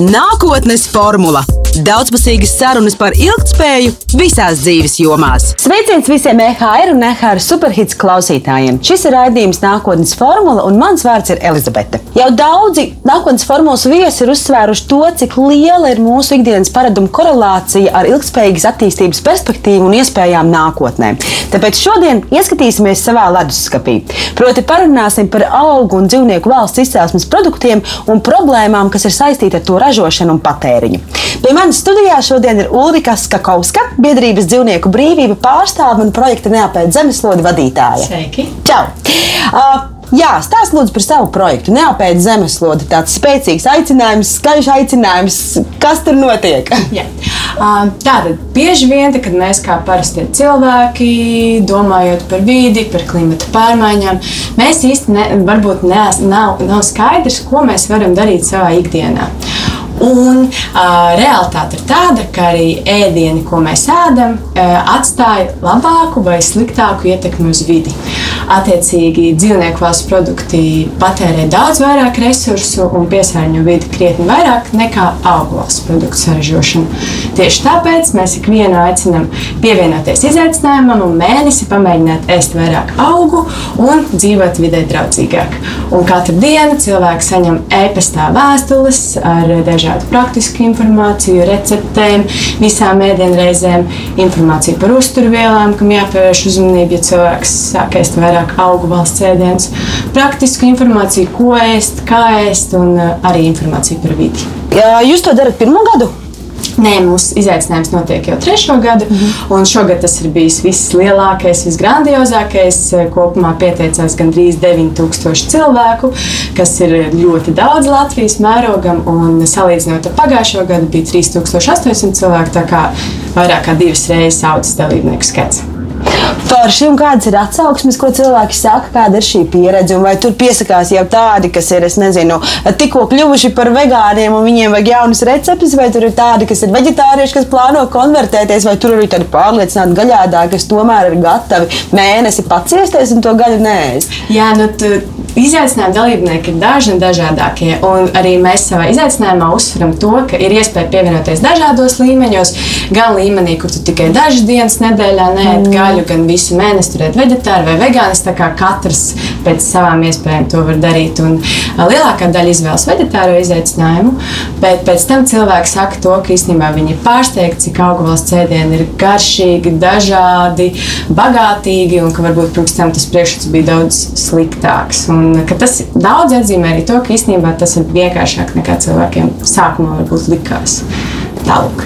Nākotnes formula - daudzpusīgas sarunas par ilgspēju visās dzīves jomās. Sveiciens visiem EHR un EHR superhits klausītājiem. Šis ir raidījums Nākotnes formula, un mans vārds ir Elizabete. Jau daudzi nākotnes formulas viesi ir uzsvēruši to, cik liela ir mūsu ikdienas paraduma korelācija ar ilgspējīgas attīstības perspektīvu un iespējām nākotnē. Tāpēc šodien ieskatīsimies savā leduskapī. Proti, parunāsim par augu un dzīvnieku valsts izcelsmes produktiem un problēmām, kas ir saistīti ar to ražošanu un patēriņu. Pie manis studijā šodien ir Ulrika Skakovska, biedrības dzīvnieku brīvība pārstāve un projekta neapēd zemeslodi vadītāja. Sveiki! Čau! Uh, Jā, stāst lūdzu par savu projektu. Neapēd zemeslodi, tāds spēcīgs aicinājums, skaļš aicinājums. Kas tur notiek? Jā. Uh, Tātad bieži vien, kad mēs kā parastie cilvēki, domājot par vidi, par klimata pārmaiņām, mēs īsti ne, varbūt nees, nav, nav skaidrs, ko mēs varam darīt savā ikdienā. Un uh, realitāte ir tāda, ka arī ēdieni, ko mēs ēdam, uh, atstāja labāku vai sliktāku ietekmi uz vidi. Attiecīgi, dzīvnieku valsts produkti patērē daudz vairāk resursu un piesārņo vidi krietni vairāk nekā augu valsts produktu saražošana. Tieši tāpēc mēs ikvienu aicinām pievienoties izaicinājumam un mēnesi pamēģināt ēst vairāk augu un dzīvot vidē draudzīgāk. Un katru dienu cilvēki saņem e-pastā vēstules ar dažādu praktisku informāciju, receptēm, visām ēdienreizēm, informāciju par uzturvielām, kam jāpievērš uzmanība, ja cilvēks sāk ēst vairāk augu valsts ēdienus, praktisku informāciju, ko ēst, kā ēst un uh, arī informāciju par vidi. Jūs to darat pirmo gadu? Nē, mūsu izaicinājums notiek jau trešo gadu, mm -hmm. un šogad tas ir bijis vislielākais, visgrandiozākais. Kopumā pieteicās gandrīz 9000 cilvēku, kas ir ļoti daudz Latvijas mērogam, un salīdzinot ar pagājušo gadu bija 3800 cilvēku, tā kā vairāk kā divas reizes audzes dalībnieku skaits. Forši, un kādas ir atsauksmes, ko cilvēki saka, kāda ir šī pieredze? Un vai tur piesakās jau tādi, kas ir, es nezinu, tikko kļuvuši par vegāniem un viņiem vajag jaunas receptes, vai tur ir tādi, kas ir vegetārieši, kas plāno konvertēties, vai tur arī tādi pārliecināti gaļādāji, kas tomēr ir gatavi mēnesi paciesties un to gaļu nēst? Jā, nu, tu, izaicinājumi dalībnieki ir daži un dažādākie. Un arī mēs savā izaicinājumā uzsveram to, ka ir iespēja pievienoties dažādos līmeņos. Gan līmenī, kur tu tikai dažas dienas nedēļā neēd mm. gaļu, gan visu mēnesi turēt vegetāru vai vegānis. Tā kā katrs pēc savām iespējām to var darīt. Un lielākā daļa izvēlas vegetāro izaicinājumu, bet pēc tam cilvēki saka to, ka īstenībā viņi ir pārsteigti, cik augvalsts ēdieni ir garšīgi, dažādi, bagātīgi un ka varbūt pirms tam tas priekšstats bija daudz sliktāks. Un tas daudz atzīmē arī to, ka īstenībā tas ir vienkāršāk nekā cilvēkiem sākumā varbūt likās. Tālāk.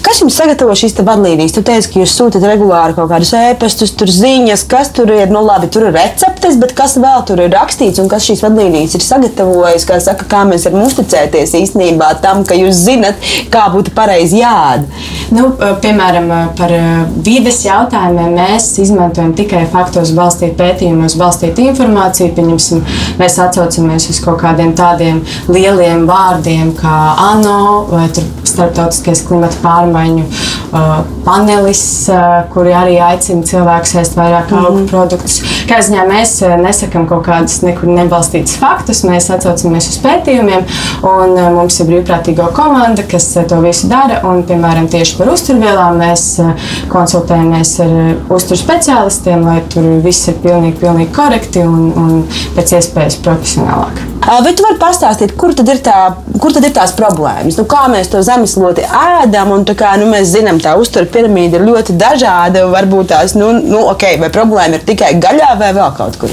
Kas jums sagatavo šīs vadlīnijas? Jūs teicāt, ka jūs sūtat regulāri kaut kādus ēpastus, tur ziņas, kas tur ir. Nu, labi, tur ir receptes, bet kas vēl tur ir rakstīts un kas šīs vadlīnijas ir sagatavojis? Kā, saka, kā mēs varam uzticēties īstenībā tam, ka jūs zinat, kā būtu pareizi jāēd? Nu, piemēram, par vides jautājumiem mēs izmantojam tikai faktos balstītu pētījumos, balstītu informāciju. Pieņemsim, mēs atsaucamies uz kaut kādiem tādiem lieliem vārdiem kā ANO vai starptautiskais klimata pārmaiņu uh, panelis, uh, kuri arī aicina cilvēkus ēst vairāk augu mm -hmm. produktus. Kā ziņā mēs uh, nesakām kaut kādus nekur nebalstītus faktus, mēs atsaucamies uz pētījumiem, un uh, mums ir brīvprātīgo komanda, kas uh, to visu dara. Un, piemēram, tieši par uzturvielām mēs uh, konsultējamies ar uh, uzturu speciālistiem, lai tur viss ir pilnīgi, pilnīgi korekti un, un pēc iespējas profesionālāk. Bet tu vari pastāstīt, kur tad ir, tā, kur tad ir tās problēmas? Nu, kā mēs to zemeslodi ēdam? Un, kā, nu, mēs zinām, tā uzturu piramīda ir ļoti dažāda. Varbūt tās, nu, nu, okay, problēma ir tikai gaļā vai vēl kaut kur?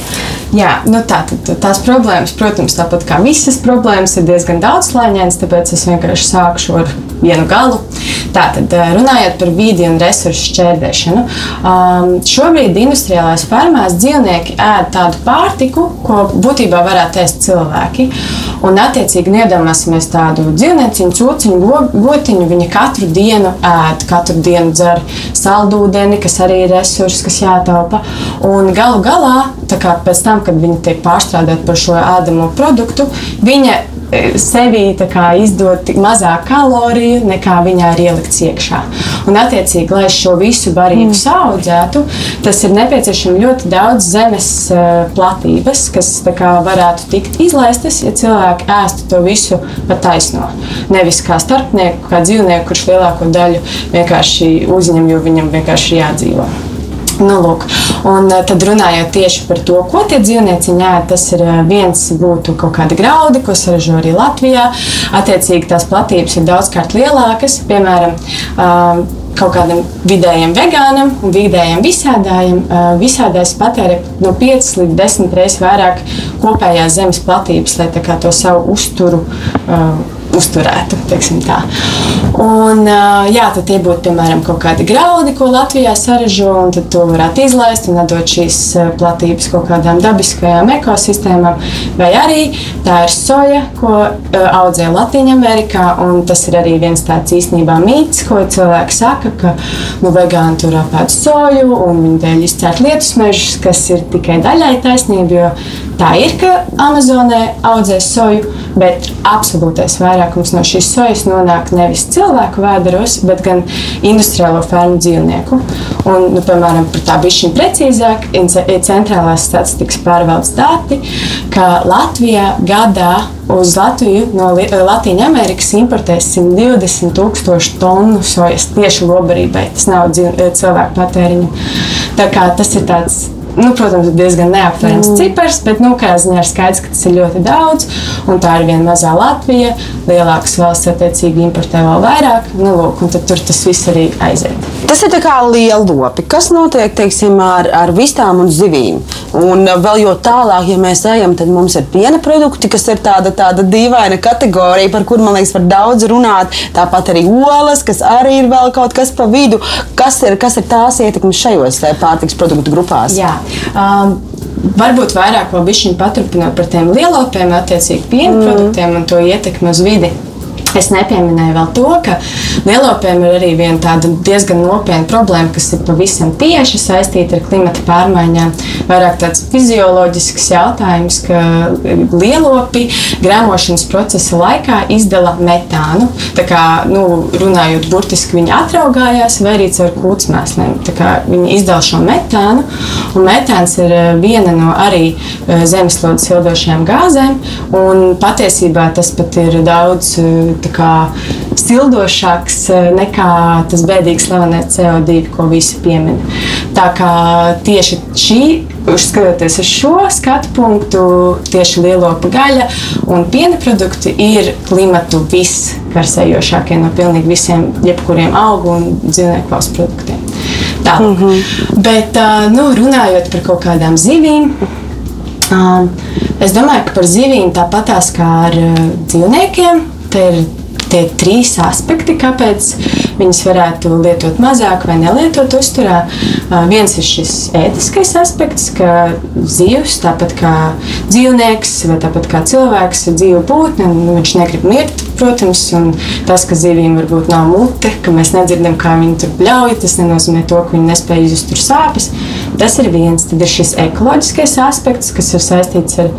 Jā, nu tā, tā, tās problēmas, protams, tāpat kā visas problēmas, ir diezgan daudzslāņainas, tāpēc es vienkārši sākšu ar vienu galu. Tātad, runājot par vidi un resursu šķērdēšanu, um, šobrīd industriālās fermās dzīvnieki ēd tādu pārtiku, ko būtībā varētu ēst cilvēki. Un, attiecīgi, nu, iedomāsimies tādu dzīvnieciņu, cūciņu, go, gotiņu. Viņa katru dienu ēd, katru dienu dzer saldūdeni, kas arī ir resurss, kas jātaupa. Un galu galā, pēc tam, kad viņa tiek pārstrādāta par šo ēdamo produktu, viņa sevī izdot mazāk kaloriju, nekā viņā ir ielikts iekšā. Un, attiecīgi, lai šo visu barību mm. audzētu, tas ir nepieciešams ļoti daudz zemes uh, platības, kas kā, varētu tikt izlaistas, ja cilvēki ēstu to visu pa taisno. Nevis kā starpnieku, kā dzīvnieku, kurš lielāko daļu vienkārši uzņem, jo viņam vienkārši ir jādzīvo. Nu, lūk. un eh, tad runājot tieši par to, ko tie dzīvnieci ēd, tas ir eh, viens būtu kaut kādi graudi, ko saražo arī Latvijā. Attiecīgi tās platības ir daudzkārt lielākas. Piemēram, um, kaut kādam vidējam vegānam un vidējam visādājam, uh, visādājs patērē no 5 līdz 10 reizes vairāk kopējās zemes platības, lai to savu uzturu uh, uzturētu. Un, jā, tad tie būtu piemēram kaut kādi graudi, ko Latvijā saražo, un tad to varētu izlaist un dot šīs platības kaut kādām dabiskajām ekosistēmām. Vai arī tā ir soja, ko audzē Latvijā, un tas ir arī viens tāds īstenībā mīts, ko cilvēki saka, ka nu, vegāni tur apēd soju un viņi dēļ izcērt lietus mežus, kas ir tikai daļai taisnība, jo tā ir, ka Amazonē audzē soju, bet absolūtais vairāk vairākums no šīs sojas nonāk nevis cilvēku vēderos, bet gan industriālo fermu dzīvnieku. Un, nu, piemēram, par tā bišķiņu precīzāk, ir centrālās statistikas pārvaldes dati, ka Latvijā gadā uz Latviju no Latvijas Amerikas importē 120 tūkstošu tonu sojas tieši lobarībai. Tas nav cilvēku patēriņam. Tā kā tas ir tāds nu, protams, diezgan neaptverams mm. cipars, bet nu, ziņā ir skaidrs, ka tas ir ļoti daudz. Tā ir viena mazā Latvija. Lielākas valsts attiecīgi importē vēl vairāk. Nu, lūk, un tur tas viss arī aiziet. Tas ir kā lielopi. Kas notiek teiksim, ar, ar vistām un zivīm? Un vēl jo tālāk, ja mēs ejam, tad mums ir piena produkti, kas ir tāda, tāda dīvaina kategorija, par kur man liekas, var daudz runāt. Tāpat arī olas, kas arī ir vēl kaut kas pa vidu. Kas ir, kas ir tās ietekmes šajos eh, pārtiks produktu grupās? Jā. Um, Varbūt vairāk vēl bišķiņu paturpināt par tiem lielopiem, attiecīgi piena mm. produktiem un to ietekmi uz vidi. Es nepieminēju vēl to, ka lielopiem ir arī viena diezgan nopietna problēma, kas ir pavisam tieši saistīta ar klimata pārmaiņām. Vairāk tāds fizioloģisks jautājums, ka lielopi grāmošanas procesa laikā izdala metānu. Tā kā, nu, runājot burtiski, viņi atraugājās vai arī caur kūtsmēsliem. Viņi izdala šo metānu, un metāns ir eh, viena no arī eh, zemeslodes sildošajām gāzēm, un patiesībā tas pat ir daudz eh, sildošāks eh, nekā tas bēdīgs slavenais CO2, ko visi piemin. Tā kā tieši šī, skatoties uz šo skatu punktu, tieši lielopa gaļa un piena produkti ir klimatu viskarsējošākie no pilnīgi visiem, jebkuriem augu un dzīvnieku valsts produktiem. Tā. Mm -hmm. Bet, eh, nu, runājot par kaut kādām zivīm, um, es domāju, ka par zivīm tāpatās kā ar uh, dzīvniekiem. Te ir tie trīs aspekti, kāpēc viņas varētu lietot mazāk vai nelietot uzturā. Viens ir šis ētiskais aspekts, ka zivs, tāpat kā dzīvnieks vai tāpat kā cilvēks, ir dzīva būtne, un viņš negrib mirt, protams, un tas, ka zivīm varbūt nav mute, ka mēs nedzirdam, kā viņi tur bļauj, tas nenozīmē to, ka viņi nespēj izjust tur sāpes. Tas ir viens. Tad ir šis ekoloģiskais aspekts, kas ir saistīts ar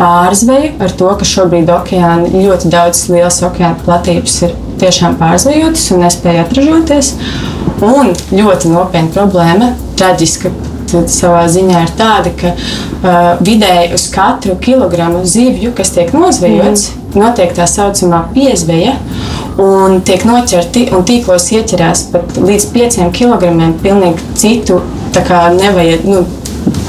pārzveju, ar to, ka šobrīd okeāna ļoti daudz lielas okeāna platības ir tiešām pārzvejotas un nespēja atražoties. Un ļoti nopietna problēma, traģiska savā ziņā ir tāda, ka uh, vidēji uz katru kilogramu zivju, kas tiek nozvejots, mm. notiek tā saucamā piezveja. Un tiek noķerti un tīklos ieķerās pat līdz 5 kg pilnīgi citu, tā kā nevajag, nu,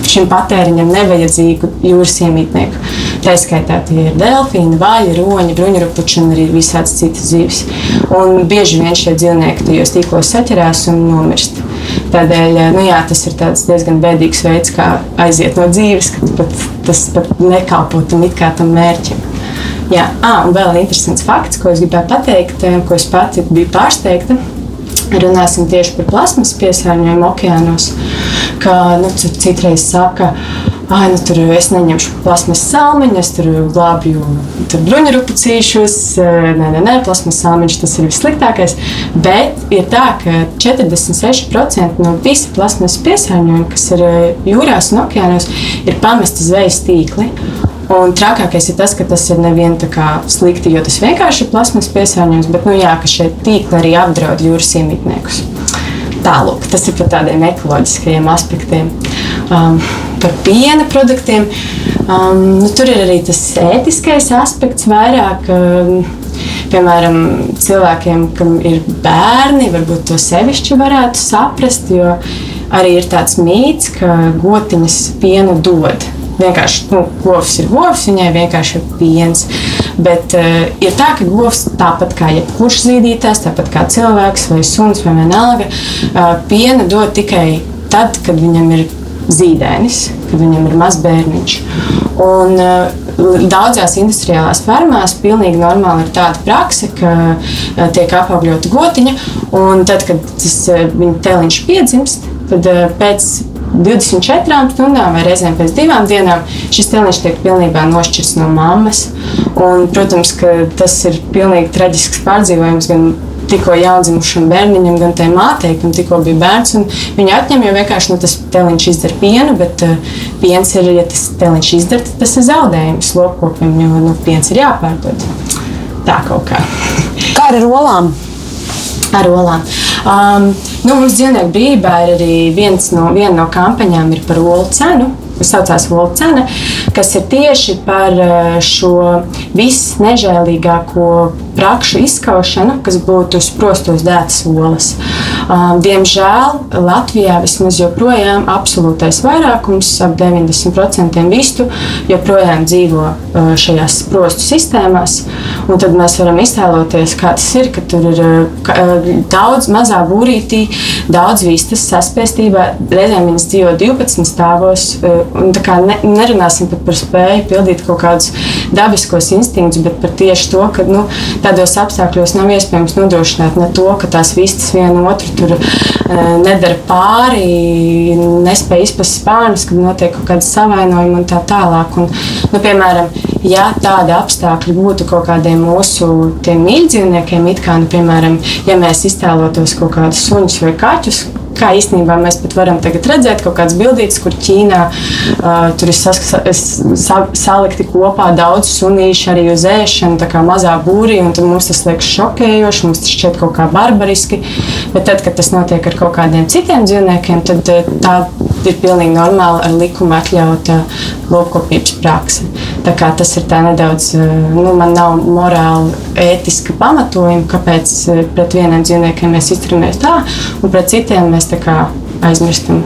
šim patēriņam nevajadzīgu jūras iemītnieku. Tā skaitā tie ir delfīni, vaļi, roņi, bruņurupuči un arī visādas citas zivis. Un bieži vien šie dzīvnieki tajos tīklos saķerās un nomirst. Tādēļ nu jā, tas ir diezgan bēdīgs veids, kā aiziet no dzīves, ka pat, tas pat nekalpo tam it kā tam mērķim. Jā, ah, un vēl interesants fakts, ko es gribēju pateikt, ko es pati biju pārsteigta. Runāsim tieši par plasmas piesārņojumu okeānos. Kā nu, citreiz saka, ka ah, nu, tur es neņemšu plasmas salmiņu, es tur glābju bruņurupucīšus. Nē, nē, nē, plasmas salmiņš tas ir vissliktākais. Bet ir tā, ka 46% no visa plasmas piesārņojuma, kas ir jūrās un okeānos, ir pamesti zvejas tīkli. Un trakākais ir tas, ka tas ir nevien tā kā slikti, jo tas vienkārši ir plasmas piesārņojums, bet nu, jā, ka šie tīkli arī apdraud jūras iemītniekus. Tālāk, tas ir par tādiem ekoloģiskajiem aspektiem. Um, par piena produktiem. Um, nu, tur ir arī tas ētiskais aspekts vairāk. Um, piemēram, cilvēkiem, kam ir bērni, varbūt to sevišķi varētu saprast, jo arī ir tāds mīts, ka gotiņas pienu dod. Vienkārši nu, govs ir govs, viņai vienkārši ir piens. Bet uh, ir tā, ka govs tāpat kā jebkurš zīdītājs, tāpat kā cilvēks vai suns vai vienalga, uh, piena dod tikai tad, kad viņam ir zīdainis, kad viņam ir mazs bērniņš. Un, uh, Daudzās industriālās fermās pilnīgi normāli ir tāda praksa, ka uh, tiek apaugļota gotiņa, un tad, kad tas uh, viņa tēliņš piedzimst, tad pēc 24 stundām vai reizēm pēc divām dienām šis tēliņš tiek pilnībā nošķirts no mammas. Un, protams, ka tas ir pilnīgi traģisks pārdzīvojums gan tikko jaundzimušam bērniņam, gan tai mātei, kam tikko bija bērns. Viņa atņem jau vienkārši nu, tas teliņš izdara pienu, bet uh, piens ir, ja tas teliņš izdara, tad tas ir zaudējums lopkopim, jo nu, piens ir jāpārdod. Tā kaut kā. Kā ar olām? Ar olām. Um, nu, mums dzīvnieku brīvībā ir arī viens no, viena no kampaņām par olu cenu kas saucās Volta cena, kas ir tieši par eh, šo visnežēlīgāko prakšu izskaušanu, kas būtu uz prostos dētas olas. Um, diemžēl Latvijā vismaz joprojām absolūtais vairākums, ap 90% vistu, joprojām dzīvo uh, šajās prostu sistēmās. Un tad mēs varam iztēloties, kā tas ir, ka tur ir uh, daudz mazā būrītī, daudz vistas saspēstībā. Reizēm viņas dzīvo 12 stāvos. Uh, ne, nerunāsim par spēju pildīt kaut kādus dabiskos instinktus, bet par tieši to, ka nu, tādos apstākļos nav iespējams nodrošināt ne to, ka tās vistas viena otru tur uh, nedara pāri, nespēj izprast spārnus, kad notiek kaut kāda savainojuma un tā tālāk. Un, nu, piemēram, ja tādi apstākļi būtu kaut kādiem mūsu mīļdzīvniekiem, it kā, nu, piemēram, ja mēs iztēlotos kaut kādus suņus vai kaķus, kā īstenībā mēs pat varam redzēt kaut kādas bildītas, kur Ķīnā uh, tur ir sas, sa, salikti kopā daudz sunīšu arī uz ēšanu, tā kā mazā būrī, un mums tas liekas šokējoši, mums tas šķiet kaut kā barbariski, bet tad, kad tas notiek ar kaut kādiem citiem dzīvniekiem, tad tā ir pilnīgi normāli ar likumu atļauta lopkopības prakse. Tā kā tas ir tā nedaudz, nu, man nav morāli ētiska pamatojuma, kāpēc pret vieniem dzīvniekiem mēs izturamies tā, un pret citiem mēs tā kā aizmirstam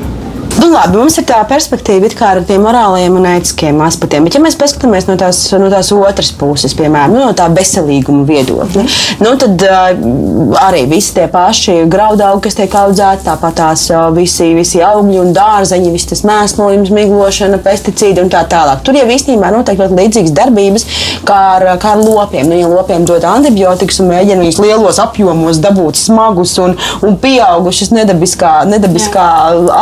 Nu, labi, mums ir tā perspektīva ar tiem morālajiem un ētiskiem aspektiem. Bet, ja mēs paskatāmies no tās, no tās otras puses, piemēram, nu, no tā veselīguma viedokļa, nu, tad uh, arī visi tie paši graudaugi, kas tiek audzēti, tāpat tās uh, visi, visi augļi un dārzeņi, viss tas mēslojums, miglošana, pesticīdi un tā tālāk. Tur jau īstenībā notiek ļoti līdzīgas darbības kā ar, kā ar lopiem. Nu, ja lopiem dod antibiotikas un mēģina viņus lielos apjomos dabūt smagus un, un pieaugušus nedabiskā, nedabiskā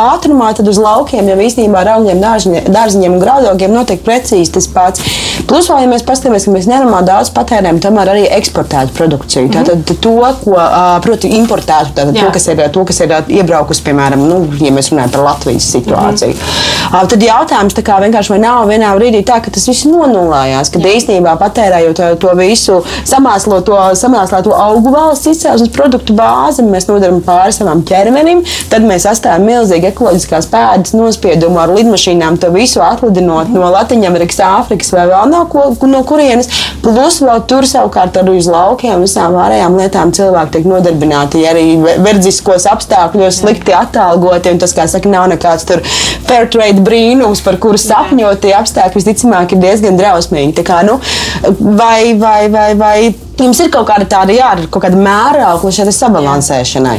ātrumā, tad uz laukiem jau īstenībā ar augļiem, dārziņiem un graudogiem notiek precīzi tas pats. Plus, vēl, ja mēs paskatāmies, ka mēs nenormāli daudz patērējam, tomēr arī eksportētu produkciju. Mm -hmm. Tātad to, ko, proti, importētu, tātad to, kas ir, to, kas ir iebraukusi, piemēram, nu, ja mēs runājam par Latvijas situāciju. Mm -hmm. Tad jautājums tā kā vienkārši vai nav vienā brīdī tā, ka tas viss nonulējās, Jā. īstenībā patērējot to visu samāsloto, samāsloto augu valsts izcelsmes produktu bāzi, mēs nodaram pāri savam ķermenim, tad mēs atstājam milzīgi ekoloģiskās pēdas nospiedumu ar lidmašīnām, to visu atlidinot no Latvijas, Āfrikas vai vēl no, ko, no kurienes. Plus vēl tur savukārt arī uz laukiem visām pārējām lietām cilvēki tiek nodarbināti arī verdziskos apstākļos, slikti atalgoti. Tas, kā saka, nav nekāds tur fair trade brīnums, par kuru sapņot, tie apstākļi visticamāk ir diezgan drausmīgi. Tā kā, nu, vai, vai, vai, vai Jums ir kaut kāda tāda, jā, kaut kāda mērākla šai sabalansēšanai.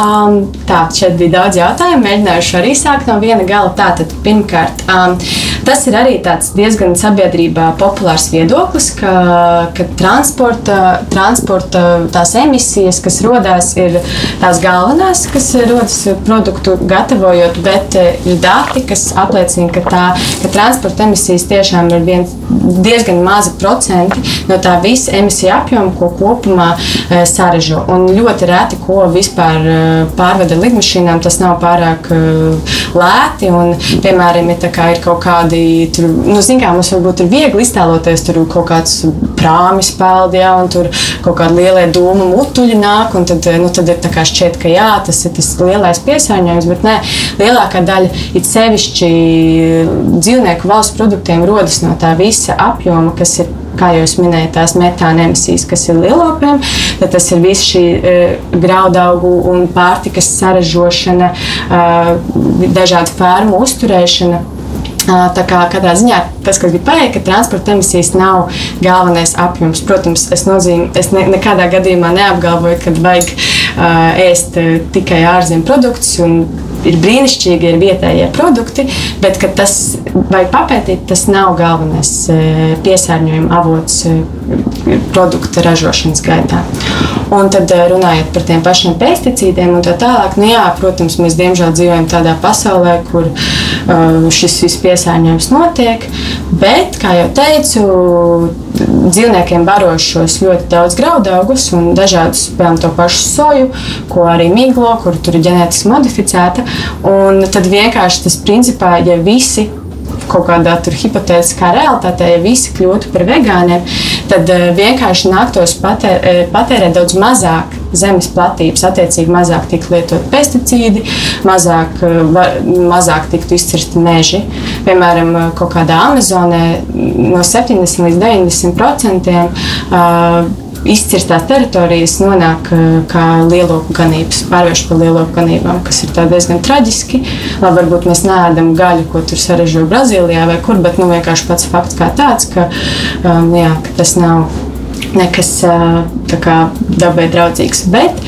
Um, tā, šeit bija daudz jautājumu. Mēģinājuši arī sākt no viena gala. Tātad, pirmkārt, um, tas ir arī diezgan sabiedrībā populārs viedoklis, ka, ka transporta, transporta tās emisijas, kas rodas, ir tās galvenās, kas rodas produktu gatavojot, bet eh, ir dati, kas apliecina, ka, tā, ka transporta emisijas tiešām ir viens, diezgan mazi procenti no tā visa emisija apjoma apjomu, ko kopumā saražo. Un ļoti reti, ko vispār pārveda lidmašīnām, tas nav pārāk lēti. Un, piemēram, ja ir kaut kādi, tur, nu, kā, mums varbūt ir viegli iztēloties, tur kaut kāds prāmis peld, ja, un tur kaut kādi lielie dūmu mutuļi nāk, un tad, nu, tad ir šķiet, ka jā, tas ir tas lielais piesārņojums, bet nē, lielākā daļa, it sevišķi dzīvnieku valsts produktiem, rodas no tā visa apjoma, kas ir kā jau minēju, tās metāna emisijas, kas ir lielopiem, tad tas ir viss šī uh, graudaugu un pārtikas saražošana, uh, dažādu fermu uzturēšana. Tā kā katrā ziņā tas, kas bija pateikt, ka transporta emisijas nav galvenais apjoms. Protams, es, nozīm, es ne, nekādā gadījumā neapgalvoju, ka vajag uh, ēst uh, tikai ārzemju produktus. Ir brīnišķīgi, ir vietējie produkti, bet tas, vajag papētīt, tas nav galvenais uh, piesārņojuma avots uh, produktu ražošanas gaitā. Un tad runājot par tiem pašiem pesticīdiem un tā tālāk, nu jā, protams, mēs diemžēl dzīvojam tādā pasaulē, kur uh, šis viss piesārņojums notiek. Bet, kā jau teicu, dzīvniekiem barošos ļoti daudz graudaugus un dažādus, piemēram, to pašu soju, ko arī miglo, kur tur ir ģenētiski modificēta. Un tad vienkārši tas principā, ja visi kaut kādā hipotētiskā realitātē, ja visi kļūtu par vegāniem, tad uh, vienkārši nāktos patēr, uh, patērēt daudz mazāk zemes platības, attiecīgi mazāk tiktu lietot pesticīdi, mazāk, uh, var, mazāk tiktu izcirsti meži. Piemēram, kaut kādā Amazonē no 70 līdz 90 procentiem izcirstās teritorijas nonāk kā lielopu ganības, pārvērš par lielopu ganībām, kas ir diezgan traģiski. Labi, varbūt mēs neēdam gaļu, ko tur sarežģīja Brazīlijā vai kur, bet nu, vienkārši pats fakts kā tāds, ka, um, jā, ka tas nav nekas kā, dabai draudzīgs. Bet,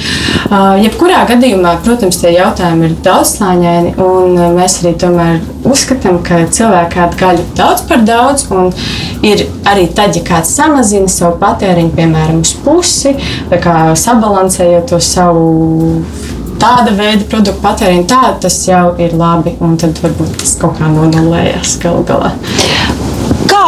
jebkurā gadījumā, protams, tie jautājumi ir daudzslāņaini, un mēs arī tomēr uzskatām, ka cilvēki ēd gaļu daudz par daudz, un ir arī tad, ja kāds samazina savu patēriņu, piemēram, uz pusi, sabalansējot to savu tāda veida produktu patēriņu, tā tas jau ir labi. Un tad varbūt tas kaut kā nonulējas galu galā.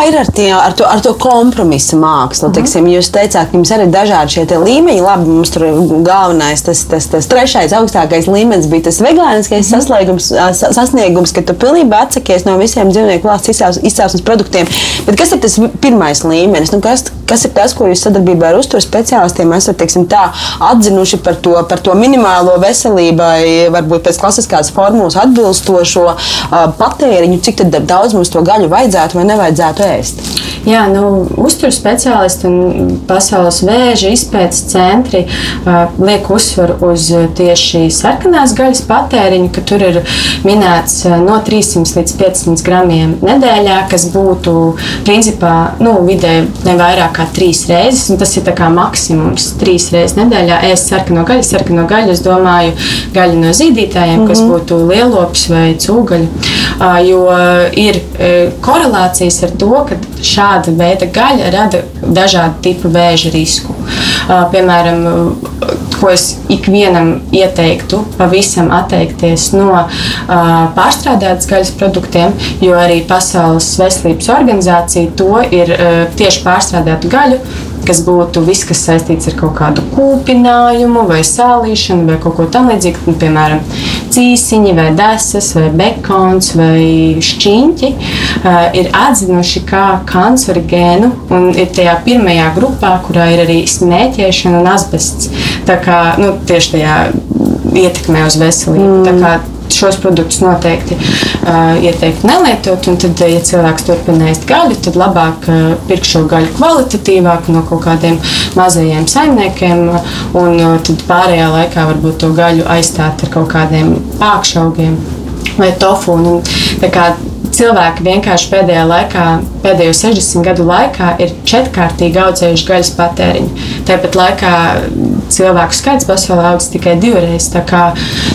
Ir ar, tie, ar, to, ar to kompromisu mākslu? -hmm. Teiksim, jūs teicāt, ka jums arī ir dažādi šie līmeņi. Labi, mums tur galvenais, tas, tas, tas trešais, augstākais līmenis bija tas vegāniskais -hmm. sasniegums, ka tu pilnībā atsakies no visiem dzīvnieku valsts izcelsmes produktiem. Bet kas ir tas pirmais līmenis? Nu, kas, kas ir tas, ko jūs sadarbībā ar uzturu speciālistiem esat teiksim, tā, atzinuši par to, par to minimālo veselībai, varbūt pēc klasiskās formulas atbilstošo uh, patēriņu, cik daudz mums to gaļu vajadzētu vai nevajadzētu ēst? Jā, nu, uzturu speciālisti un pasaules vēža izpētes centri uh, liek uzsvaru uz tieši sarkanās gaļas patēriņu, ka tur ir minēts uh, no 300 līdz 500 gramiem nedēļā, kas būtu principā nu, vidēji ne vairāk kā trīs reizes. Tas ir maksimums trīs reizes nedēļā. Ēst sarkano gaļu, sarkano gaļu, es domāju, gaļu no zīdītājiem, mm -hmm. kas mhm. būtu lielops vai cūgaļa. Jo ir korelācijas ar to, ka šāda veida gaļa rada dažādu tipu vēža risku. Piemēram, ko es ikvienam ieteiktu, pavisam atteikties no pārstrādātas gaļas produktiem, jo arī Pasaules veselības organizācija to ir tieši pārstrādātu gaļu kas būtu viss, kas saistīts ar kaut kādu kūpinājumu, vai sālīšanu, vai kaut ko tamlīdzīgu, piemēram, cīsiņi, vai desas, vai bekons, vai šķiņķi, uh, ir atzinuši kā kancerogēnu un ir tajā pirmajā grupā, kurā ir arī smēķēšana un asbests. Tā kā nu, tieši tajā ietekmē uz veselību. Mm šos produktus noteikti uh, ieteiktu nelietot. Un tad, ja cilvēks turpina ēst gaļu, tad labāk uh, pirkt šo gaļu kvalitatīvāk no kaut kādiem mazajiem saimniekiem. Un uh, tad pārējā laikā varbūt to gaļu aizstāt ar kaut kādiem pākšaugiem vai tofu. Un, cilvēki vienkārši pēdējā laikā, pēdējo 60 gadu laikā, ir četrkārtīgi audzējuši gaļas patēriņu. Tāpat laikā cilvēku skaits pasaulē augsts tikai divreiz. Tā kā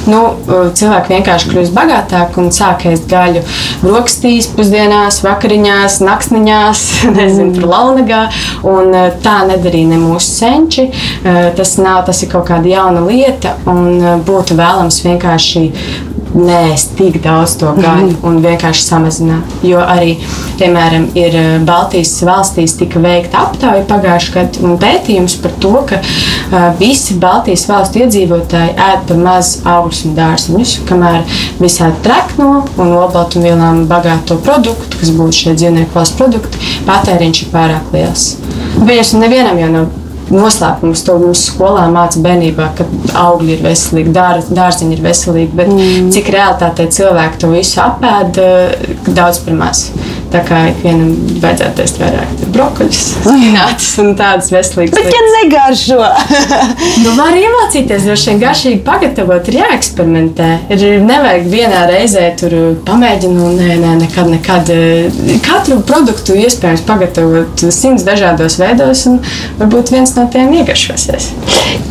nu, cilvēki vienkārši kļūst bagātāki un sāk ēst gaļu brokastīs, pusdienās, vakariņās, naktsniņās, nezinu, tur launagā. Un eh, tā nedarīja ne mūsu senči. Eh, tas, nav, tas ir kaut kāda jauna lieta un eh, būtu vēlams vienkārši nēst tik daudz to gaļu un vienkārši samazināt. Jo arī, piemēram, ir eh, Baltijas valstīs tika veikta aptauja pagājušajā gadā un pētījums par to, ka uh, visi Baltijas valstu iedzīvotāji ēd par maz augļus un dārziņus, kamēr visādi trekno un olbaltumvielām bagāto produktu, kas būtu šie dzīvnieku valsts produkti, patēriņš ir pārāk liels. Viņus nevienam jau nav noslēpums. To mums skolā māca bērnībā, ka augļi ir veselīgi, dār, dārziņi ir veselīgi. Bet mm. cik realitātē cilvēki to visu apēd, daudz par maz. Tā kā ikvienam vajadzētu teikt vairāk brokoļus, spinātus un tādas veselīgas Bet, lietas. ja negaršo, nu, var iemācīties, droši vien garšīgi pagatavot, ir jāeksperimentē. Ir nevajag vienā reizē tur pamēģināt, un nē, nē, nekad, nekad. Katru produktu iespējams pagatavot simts dažādos veidos, un varbūt viens no tiem iegaršosies.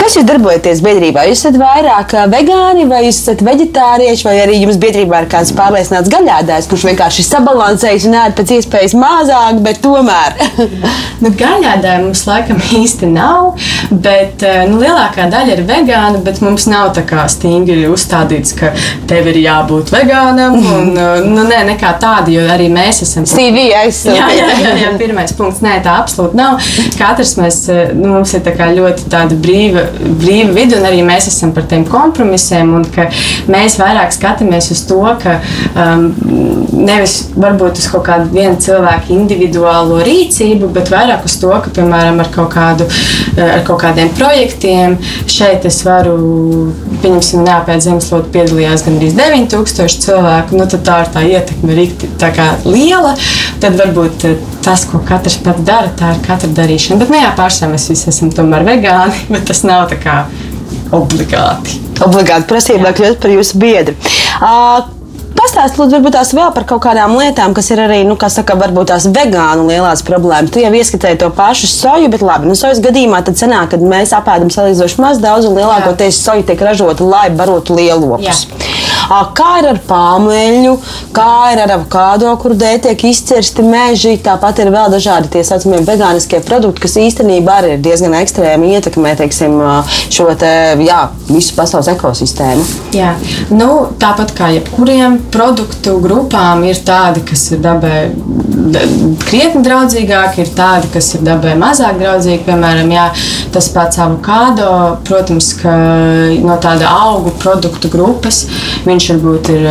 Kas jūs darbojaties biedrībā? Jūs esat vairāk vegāni, vai jūs esat vegetārieši, vai arī jums biedrībā ir kāds pārliecināts gaļādājs, kurš vienkārši sabalansējas un ēd pēc iespējas mazāk, bet tomēr. nu, gaļādāji mums laikam īsti nav, bet eh, nu, lielākā daļa ir vegāna, bet mums nav tā kā stingri uzstādīts, ka tev ir jābūt vegānam. Un, eh, nu, nē, nekā tāda, jo arī mēs esam. CV aizsūtīt. Jā, jā, jā, jā, pirmais punkts. Nē, tā absolūti nav. Katrs mēs, eh, nu, mums ir ļoti tāda brīva, brīva vidi, un arī mēs esam par tiem kompromisiem, un ka mēs vairāk skatāmies uz to, ka um, nevis varbūt uz kaut kādu vienu cilvēku individuālo rīcību, bet vairāk uz to, ka, piemēram, ar kaut, kādu, eh, ar kaut kādiem projektiem šeit es varu, pieņemsim, neapēd zemeslode piedalījās gan arī 9000 cilvēku, nu tad tā ir tā ietekme kā liela, tad varbūt eh, tas, ko katrs pats dara, tā ir katra darīšana. Bet, nu jā, pārsvarā mēs visi esam tomēr vegāni, bet tas nav tā kā obligāti. Obligāti prasība kļūt par jūsu biedru. Uh, Pastāstiet, lūdzu, varbūt tās vēl par kaut kādām lietām, kas ir arī, nu, kā saka, varbūt tās vegānu lielās problēmas. Tu jau ieskatēji to pašu soju, bet labi, nu, sojas gadījumā tad sanāk, ka mēs apēdam salīdzinoši maz daudz un lielākoties soja tiek ražota, lai barotu lielopus. Kā ir ar pāmeļu, kā ir ar avokado, kur dēļ tiek izcirsti meži. Tāpat ir vēl dažādi tie saucamie vegāniskie produkti, kas īstenībā arī ir diezgan ekstrēmi ietekmē teiksim, šo te, jā, visu pasaules ekosistēmu. Jā, nu, tāpat kā jebkuriem produktu grupām ir tādi, kas ir dabai krietni draudzīgāki, ir tādi, kas ir dabai mazāk draudzīgi. Piemēram, jā, tas pats avokado, protams, ka no tāda augu produktu grupas viņš varbūt ir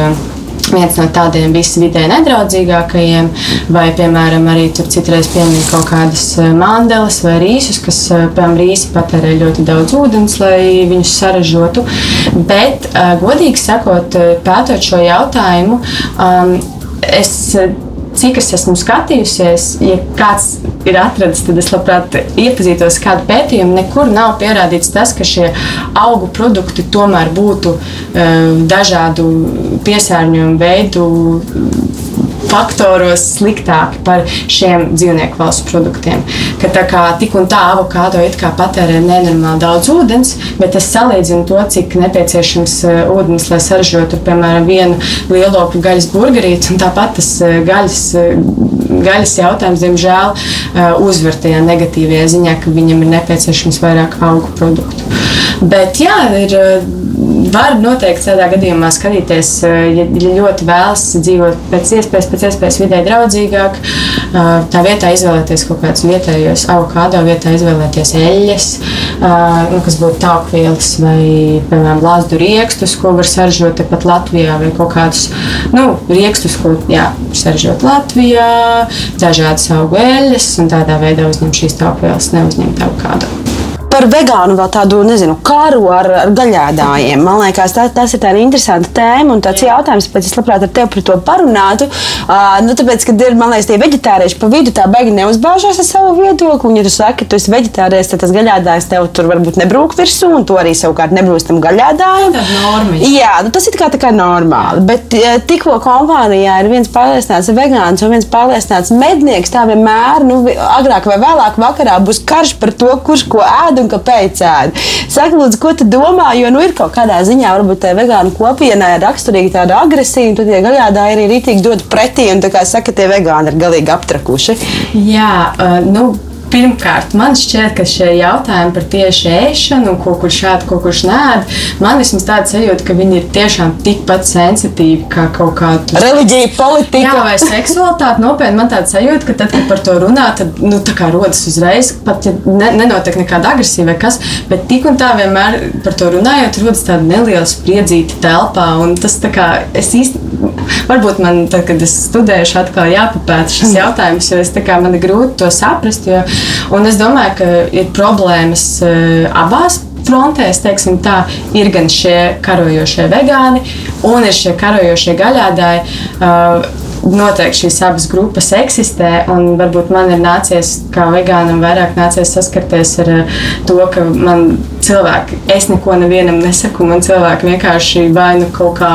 viens no tādiem visvidē nedraudzīgākajiem, vai, piemēram, arī tur citreiz piemin kaut kādas mandelas vai rīsus, kas, piemēram, rīsi patērē ļoti daudz ūdens, lai viņus saražotu. Bet, godīgi sakot, pētot šo jautājumu, um, es cik es esmu skatījusies, ja kāds ir atradis, tad es labprāt iepazītos ar kādu pētījumu. Nekur nav pierādīts tas, ka šie augu produkti tomēr būtu um, dažādu piesārņojumu veidu faktoros sliktāki par šiem dzīvnieku valsts produktiem. Ka tā kā tik un tā avokado it kā patērē nenormāli daudz ūdens, bet es salīdzinu to, cik nepieciešams uh, ūdens, lai saražotu, piemēram, vienu lielopu gaļas burgerīti, un tāpat tas uh, gaļas, uh, gaļas jautājums, diemžēl, uzver tajā negatīvajā ziņā, ka viņam ir nepieciešams vairāk augu produktu. Bet jā, ir var noteikti tādā gadījumā skatīties, eh, ja, ja ļoti vēlas dzīvot pēc iespējas, pēc iespējas vidē draudzīgāk. Eh, tā vietā izvēlēties kaut kādus vietējos avokado, vietā izvēlēties eļļas, eh, nu, kas būtu taukvielas vai, piemēram, lāzdu riekstus, ko var saražot tepat Latvijā, vai kaut kādus nu, riekstus, ko jā, saražot Latvijā, dažādas augu eļļas, un tādā veidā uzņemt šīs taukvielas, neuzņemt avokado par vegānu vēl tādu, nezinu, karu ar, ar gaļādājiem. Man liekas, tā, tas ir tāds interesants tēma un tāds jautājums, pēc es labprāt ar tevi par to parunātu. Uh, nu, tāpēc, kad ir, man liekas, tie veģetārieši pa vidu, tā beigi neuzbāžās ar savu viedokli. Un, ja tu saki, ka tu esi veģetārietis, tad tas gaļādājs tev tur varbūt nebrūk virsū, un tu arī savukārt nebrūks tam gaļādājam. Jā, nu, tas ir kā, tā kā normāli. Bet tikko kompānijā ir viens pārliecināts vegāns un viens pārliecināts mednieks, tā vienmēr, nu, agrāk vai vēlāk vakarā būs karš par to, kurš ko ēd un kāpēc ēd. Saka, lūdzu, ko tu domā? Jo nu, ir kaut kādā ziņā, varbūt tā vegānu kopienai ir raksturīga tāda agresija, un tad tie gaļādāji arī rītīgi dod pretī, un tā kā saka, tie vegāni ir galīgi aptrakuši. Jā, uh, nu Pirmkārt, man šķiet, ka šie jautājumi par tieši ēšanu, ko kurš ēd, ko kurš nē, man vismaz tāda sajūta, ka viņi ir tiešām tikpat sensitīvi kā kaut kāda reliģija, politika. Jā, vai seksualitāte. Nopietni man tāda sajūta, ka tad, kad par to runā, tad nu, tā kā rodas uzreiz, pat ja ne, nenotiek nekāda agresija vai kas, bet tik un tā vienmēr par to runājot, rodas tāda neliela spriedzīta telpā. Un tas tā kā es īsti, varbūt man, tad, kad es studēju, atkal jāpapēta šis jautājums, jo es tā kā man ir grūti to saprast. Jo, Un es domāju, ka ir problēmas eh, abās frontēs, teiksim, tā, ir gan šie karojošie vegāni, un ir šie karojošie gaļādāji. Uh, noteikti šīs abas grupas eksistē. Varbūt man ir nācies, kā vegānam, vairāk nācies saskarties ar eh, to, ka man cilvēki, es neko nevienam nesaku, man cilvēki vienkārši vai nu kaut kā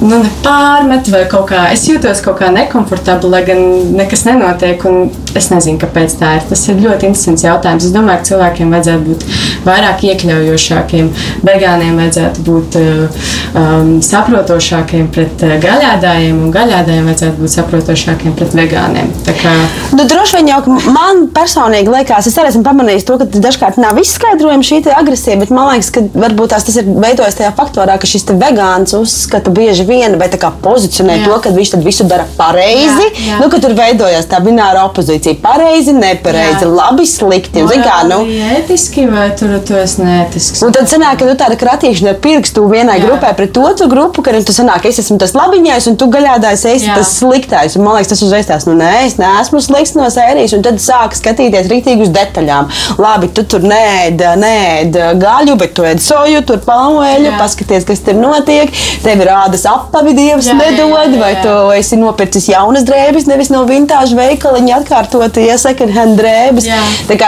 nu, pārmet, vai kaut kā es jūtos kaut kā nekomfortabli, lai gan nekas nenotiek. Es nezinu, kāpēc tā ir. Tas ir ļoti interesants jautājums. Es domāju, ka cilvēkiem vajadzētu būt vairāk iekļaujošākiem, vegāniem vajadzētu būt uh, um, saprotošākiem pret uh, gaļādājiem un gaļādājiem vajadzētu būt saprotošākiem pret vegāniem. Kā... Nu, droši vien jau man personīgi liekas, es arī esmu pamanījis to, ka dažkārt nav izskaidrojama šī agresija, bet man liekas, ka varbūt tas ir veidojas tajā faktorā, ka šis vegāns uzskata bieži vien vai pozicionē jā. to, ka viņš visu dara pareizi. Jā, jā. Nu, ka tur veidojas tā bināra opozīcija - pareizi, nepareizi, jā. labi, slikti. Un, kā, nu, ētiski vai tur tu esi neētisks? Un tad sanāk, ka nu, tāda kratīšana ar pirkstu vienai jā. grupai pret otru grupu, ka nu, tu sanāk, es esmu tas labiņais un tu gaļādājs esi jā. tas sliktais. Un, man liekas, tas uzreiz tās, nu, nē, es neesmu slikts no sērijas. Un tad sāk skatīties rītīgi uz detaļām. Labi, tu tur nēd, nēd gaļu, bet tu ēd soju, tur palmeļu, paskaties, kas tur notiek. Tev ir rādas apavi, dievs jā, nedod, jā, jā, jā. vai tu esi nopircis jaunas drēbes, nevis no vintāžu veikaliņa atkārtot, ja second hand drēbes.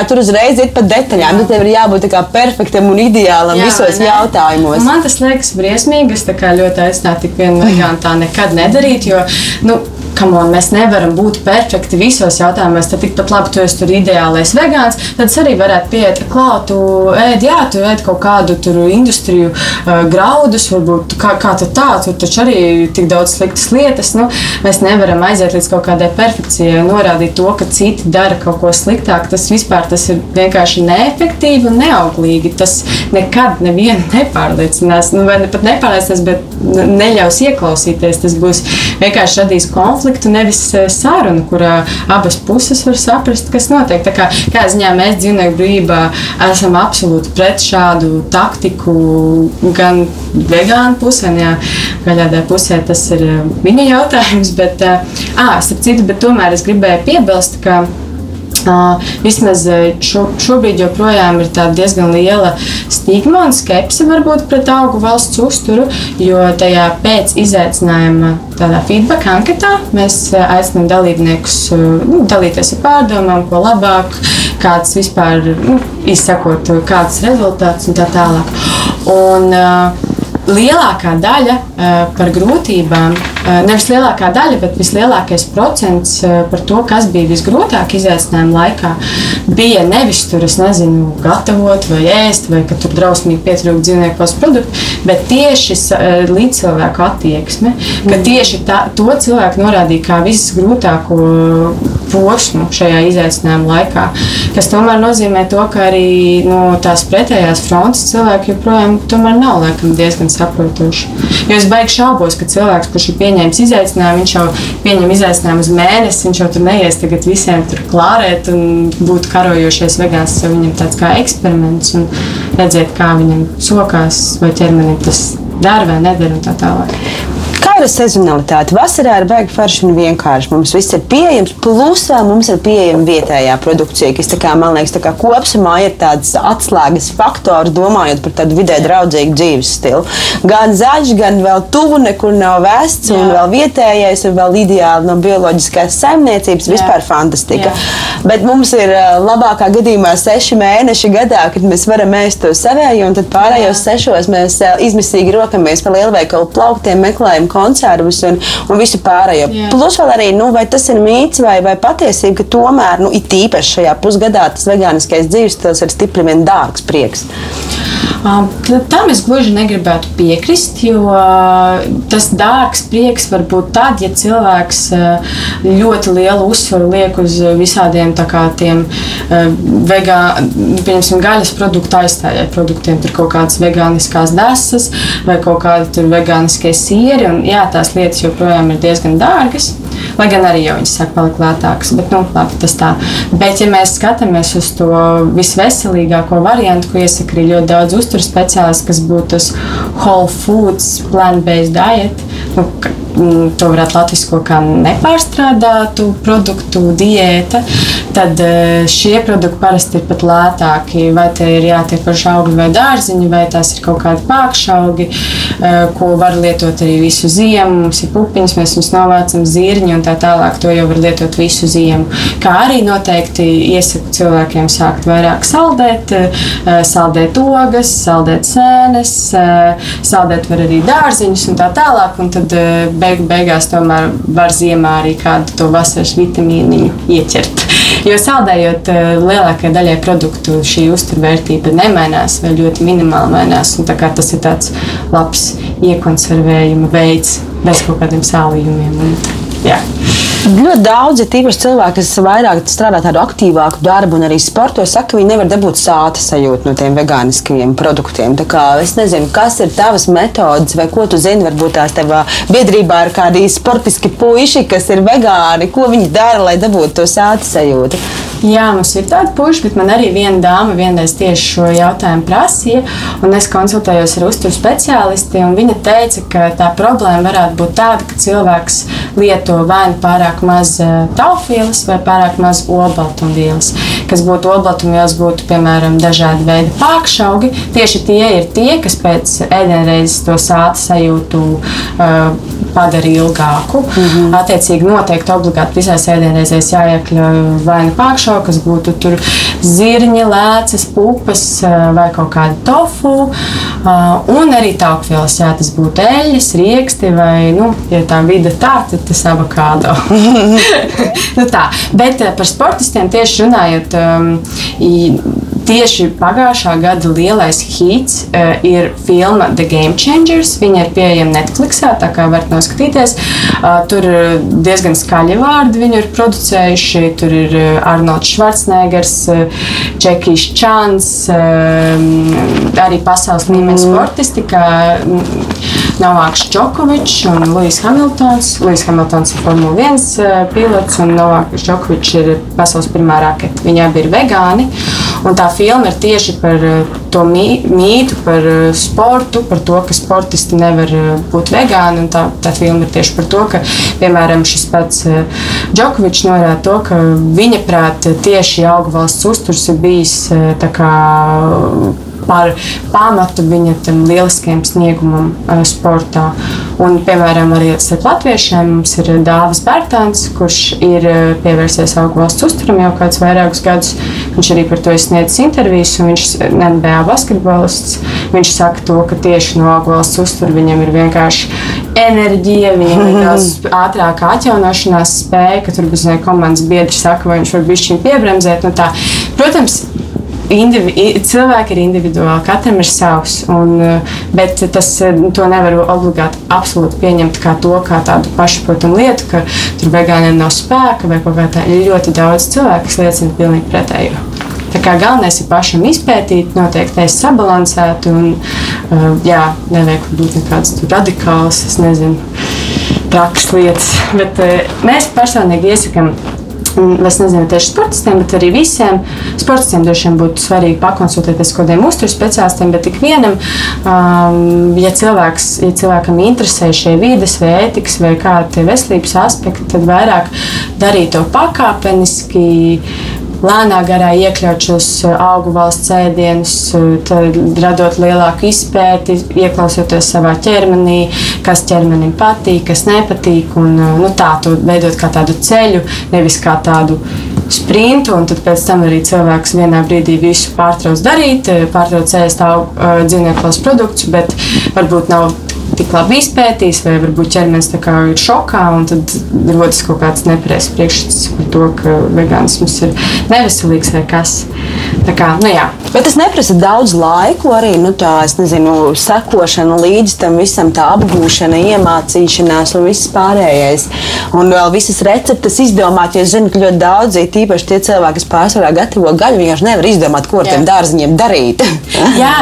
Tur uzreiz ir pa detaļām. Tad tev ir jābūt perfektam un ideālam jā, visos ne? jautājumos. Man tas liekas briesmīgi. Es ļoti aicinātu tik vegānu tā nekad nedarīt, jo nu, on, mēs nevaram būt perfekti visos jautājumos. Tad tikpat labi, tu esi tur ideālais vegāns. Tad es arī varētu pieiet, klāt, tu ēd, jā, tu ēd kaut kādu tur industriju uh, graudus, varbūt kā, kā tu tā, tur taču arī tik daudz sliktas lietas. Nu, mēs nevaram aiziet līdz kaut kādai perfekcijai, norādīt to, ka citi dara kaut ko sliktāk. Tas vispār tas ir vienkārši neefektīvi un neauglīgi. Tas nekad nevienu nepārliecinās, nu, vai ne pat nepārliecinās, bet neļaus ieklausīties. Tas būs vienkārši radīs konfliktu konfliktu, nevis eh, sarunu, kurā abas puses var saprast, kas notiek. Tā kā, kā ziņā mēs dzīvnieku brīvībā esam absolūti pret šādu taktiku, gan vegānu pusē, gan gaļādai pusē. Tas ir eh, viņa jautājums, bet, ah, starp citu, bet tomēr es gribēju piebilst, ka vismaz šo, šobrīd joprojām ir diezgan liela stigma un skepse varbūt pret augu valsts uzturu, jo tajā pēc izaicinājuma tādā feedback anketā mēs aicinām dalībniekus nu, dalīties ar pārdomām, ko labāk, kāds vispār nu, izsakot, kāds rezultāts un tā tālāk. Un, uh, lielākā daļa uh, par grūtībām, nevis lielākā daļa, bet vislielākais procents uh, par to, kas bija visgrūtāk izaicinājuma laikā, bija nevis tur, es nezinu, gatavot vai ēst, vai ka tur drausmīgi pietrūkst dzīvnieku produktu, bet tieši līdzcilvēku attieksme, ka tieši tā, to cilvēku norādīja kā visgrūtāko posmu šajā izaicinājuma laikā, kas tomēr nozīmē to, ka arī no tās pretējās frontes cilvēki joprojām nav laikam diezgan saprotoši. Jo es baigi šaubos, ka cilvēks, kurš ir pieņēmis izaicinājumu, viņš jau pieņem izaicinājumu uz mēnesi, viņš jau tur neies tagad visiem tur klārēt un būt karojošais vegāns. Viņam tāds kā eksperiments un redzēt, kā viņam sokās vai ķermenim tas dara vai nedara un tā tālāk. Ir sezonalitāte? Vasarā ir baigi forši un vienkārši. Mums viss ir pieejams, plus vēl mums ir pieejama vietējā produkcija, kas, kā, man liekas, kā kopumā ir tāds atslēgas faktors, domājot par tādu vidē draudzīgu dzīves stilu. Gan zaļš, gan vēl tuvu, nekur nav vests, Jā. un vēl vietējais, un vēl ideāli no bioloģiskās saimniecības. Jā. Vispār fantastika. Jā. Bet mums ir labākā gadījumā seši mēneši gadā, kad mēs varam ēst to savēju, un tad pārējos Jā. sešos mēs izmisīgi rokamies pa lielveikalu plauktiem, meklējam konservus un, un visu pārējo. Jā. Plus vēl arī, nu, vai tas ir mīts vai, vai patiesība, ka tomēr, nu, it īpaši šajā pusgadā tas vegāniskais dzīves stils ir stipri vien dārgs prieks. Tam es gluži negribētu piekrist, jo tas dārgs prieks var būt tad, ja cilvēks ļoti lielu uzsvaru liek uz visādiem tiem vegānu, gaļas produktu aizstājēju produktiem. Tur kaut kādas vegāniskās desas vai kaut kādi vegāniskie sieri. Un, jā, tās lietas joprojām ir diezgan dārgas. Lai gan arī jau viņas sāk palikt lētākas. Bet, nu, labi, tas tā. Bet, ja mēs skatāmies uz to visveselīgāko variantu, ko iesaka arī ļoti daudz uzturu speciālistu, kas būtu tas whole foods, plant-based diet, nu, mm, to varētu latvisko kā nepārstrādātu produktu diēta, tad e, šie produkti parasti ir pat lētāki. Vai tie ir jātiek paši augļi vai dārziņi, vai tās ir kaut kādi pākšaugi, e, ko var lietot arī visu ziemu. Mums ir pupiņas, mēs viņus novācam zirņi un tā tālāk. To jau var lietot visu ziemu. Kā arī noteikti iesaku cilvēkiem sākt vairāk saldēt, e, saldēt ogas, saldēt sēnes, saldēt var arī dārziņus un tā tālāk. Un tad beigu beigās tomēr var ziemā arī kādu to vasaras vitamīnu ieķert. Jo saldējot eh, lielākajai daļai produktu, šī uzturvērtība nemainās vai ļoti minimāli mainās. Tas ir tāds labs iekonservējuma veids bez kaut kādiem sālījumiem. Un, jā. Ļoti daudzi tīpaši cilvēki, kas vairāk strādā tādu aktīvāku darbu un arī sporto, saka, ka viņi nevar dabūt sāta sajūtu no tiem vegāniskajiem produktiem. Tā kā es nezinu, kas ir tavas metodas vai ko tu zini, varbūt tās tevā biedrībā ir kādi sportiski puiši, kas ir vegāni, ko viņi dara, lai dabūtu to sāta sajūtu. Jā, mums ir tāda puša, bet man arī viena dāma vienreiz tieši šo jautājumu prasīja. Es konsultējos ar uzturu speciālisti, un viņa teica, ka tā problēma varētu būt tāda, ka cilvēks lieto vai nu pārāk maz eh, taufvielas vai pārāk maz olbaltumvielas. Kas būtu olbaltumvielas, būtu piemēram dažādi veidi pākšaugi. Tieši tie ir tie, kas pēc ēdienreizes to sāta sajūtu uh, padara ilgāku. Mm -hmm. Attiecīgi, noteikti obligāti visās ēdienreizēs jāiekļauj vai nu pākšā, kas būtu tur zirņi, lēcas, pupas vai kaut kāda tofu. Un arī taukvielas, jā, tas būtu eļļas, rieksti vai, nu, ja tā vide tā, tad tas avokādo. nu tā. Bet par sportistiem tieši runājot, tieši pagājušā gada lielais hits ir filma The Game Changers. Viņa ir pieejama Netflixā, tā kā varat noskatīties. Tur diezgan skaļi vārdi viņu ir producējuši. Tur ir Arnolds Schwarzeneggers, Džekijs Čāns, arī pasaules līmeņa mm. sportisti, kā Novāks Džokovičs un Lūsis Hamiltons. Lūsis Hamiltons ir Formule 1 pilots un Novāks Džokovičs ir pasaules pirmā raketa. Viņi abi ir vegāni. Un tā filma ir tieši par to mītu, par sportu, par to, ka sportisti nevar būt vegāni. Tā, tā filma ir tieši par to, ka, piemēram, šis pats Džokovičs norāda to, ka viņa prāt tieši augu valsts uzturs ir bijis kā, par pamatu viņa tam lieliskajam sniegumam uh, sportā. Un, piemēram, arī starp latviešiem mums ir Dāvis Bērtāns, kurš ir uh, pievērsies augu valsts uzturam jau kādus vairākus gadus. Viņš arī par to ir sniedzis intervijas, un viņš ir NBA basketbolists. Viņš saka to, ka tieši no augu valsts uztura viņam ir vienkārši enerģija, viņam ir daudz ātrāka atjaunošanās spēja, ka tur bez komandas biedri saka, vai viņš var būt šim piebremzēt. Nu tā, protams, indivi, cilvēki ir individuāli, katram ir savs. Un, eh, bet tas eh, to nevar obligāti absolūti pieņemt kā to, kā tādu pašsaprotamu lietu, ka tur vegāniem nav spēka vai kaut kā tā. Ir ļoti daudz cilvēku, kas liecina pilnīgi pretējo. Tā kā galvenais ir pašam izpētīt, noteikti es sabalansētu un uh, jā, nevajag būt nekādas radikālas, es nezinu, trakas lietas. Bet mēs personīgi iesakām es nezinu, tieši sportistiem, bet arī visiem. Sportistiem droši vien būtu svarīgi pakonsultēties ar kādiem uzturu speciālistiem, bet ikvienam, um, ja, cilvēks, ja cilvēkam interesē šie vides vai ētikas vai kādi veselības aspekti, tad vairāk darīt to pakāpeniski lēnā garā iekļaut šos uh, augu valsts ēdienus, uh, radot lielāku izpēti, ieklausoties savā ķermenī, kas ķermenim patīk, kas nepatīk. Un, uh, nu, tā to veidot kā tādu ceļu, nevis kā tādu sprintu, un pēc tam arī cilvēks vienā brīdī visu pārtrauc darīt, pārtrauc ēst dzīvnieku valsts produktus, bet varbūt nav tik labi izpētījis, vai varbūt ķermenis ir šokā, un tad rodas kaut kāds nepareizs priekšstats par to, ka vegānisms ir neveselīgs vai kas. Tā kā, nu, jā. Bet tas neprasa daudz laiku, arī nu, tā, nezinu, sekošana līdz tam visam, tā apgūšana, iemācīšanās un viss pārējais. Un vēl visas receptes izdomāt, jo es zinu, ka ļoti daudzi, tīpaši tie cilvēki, kas pārsvarā gatavo gaļu, vienkārši nevar izdomāt, ko ar tiem dārziņiem darīt. jā,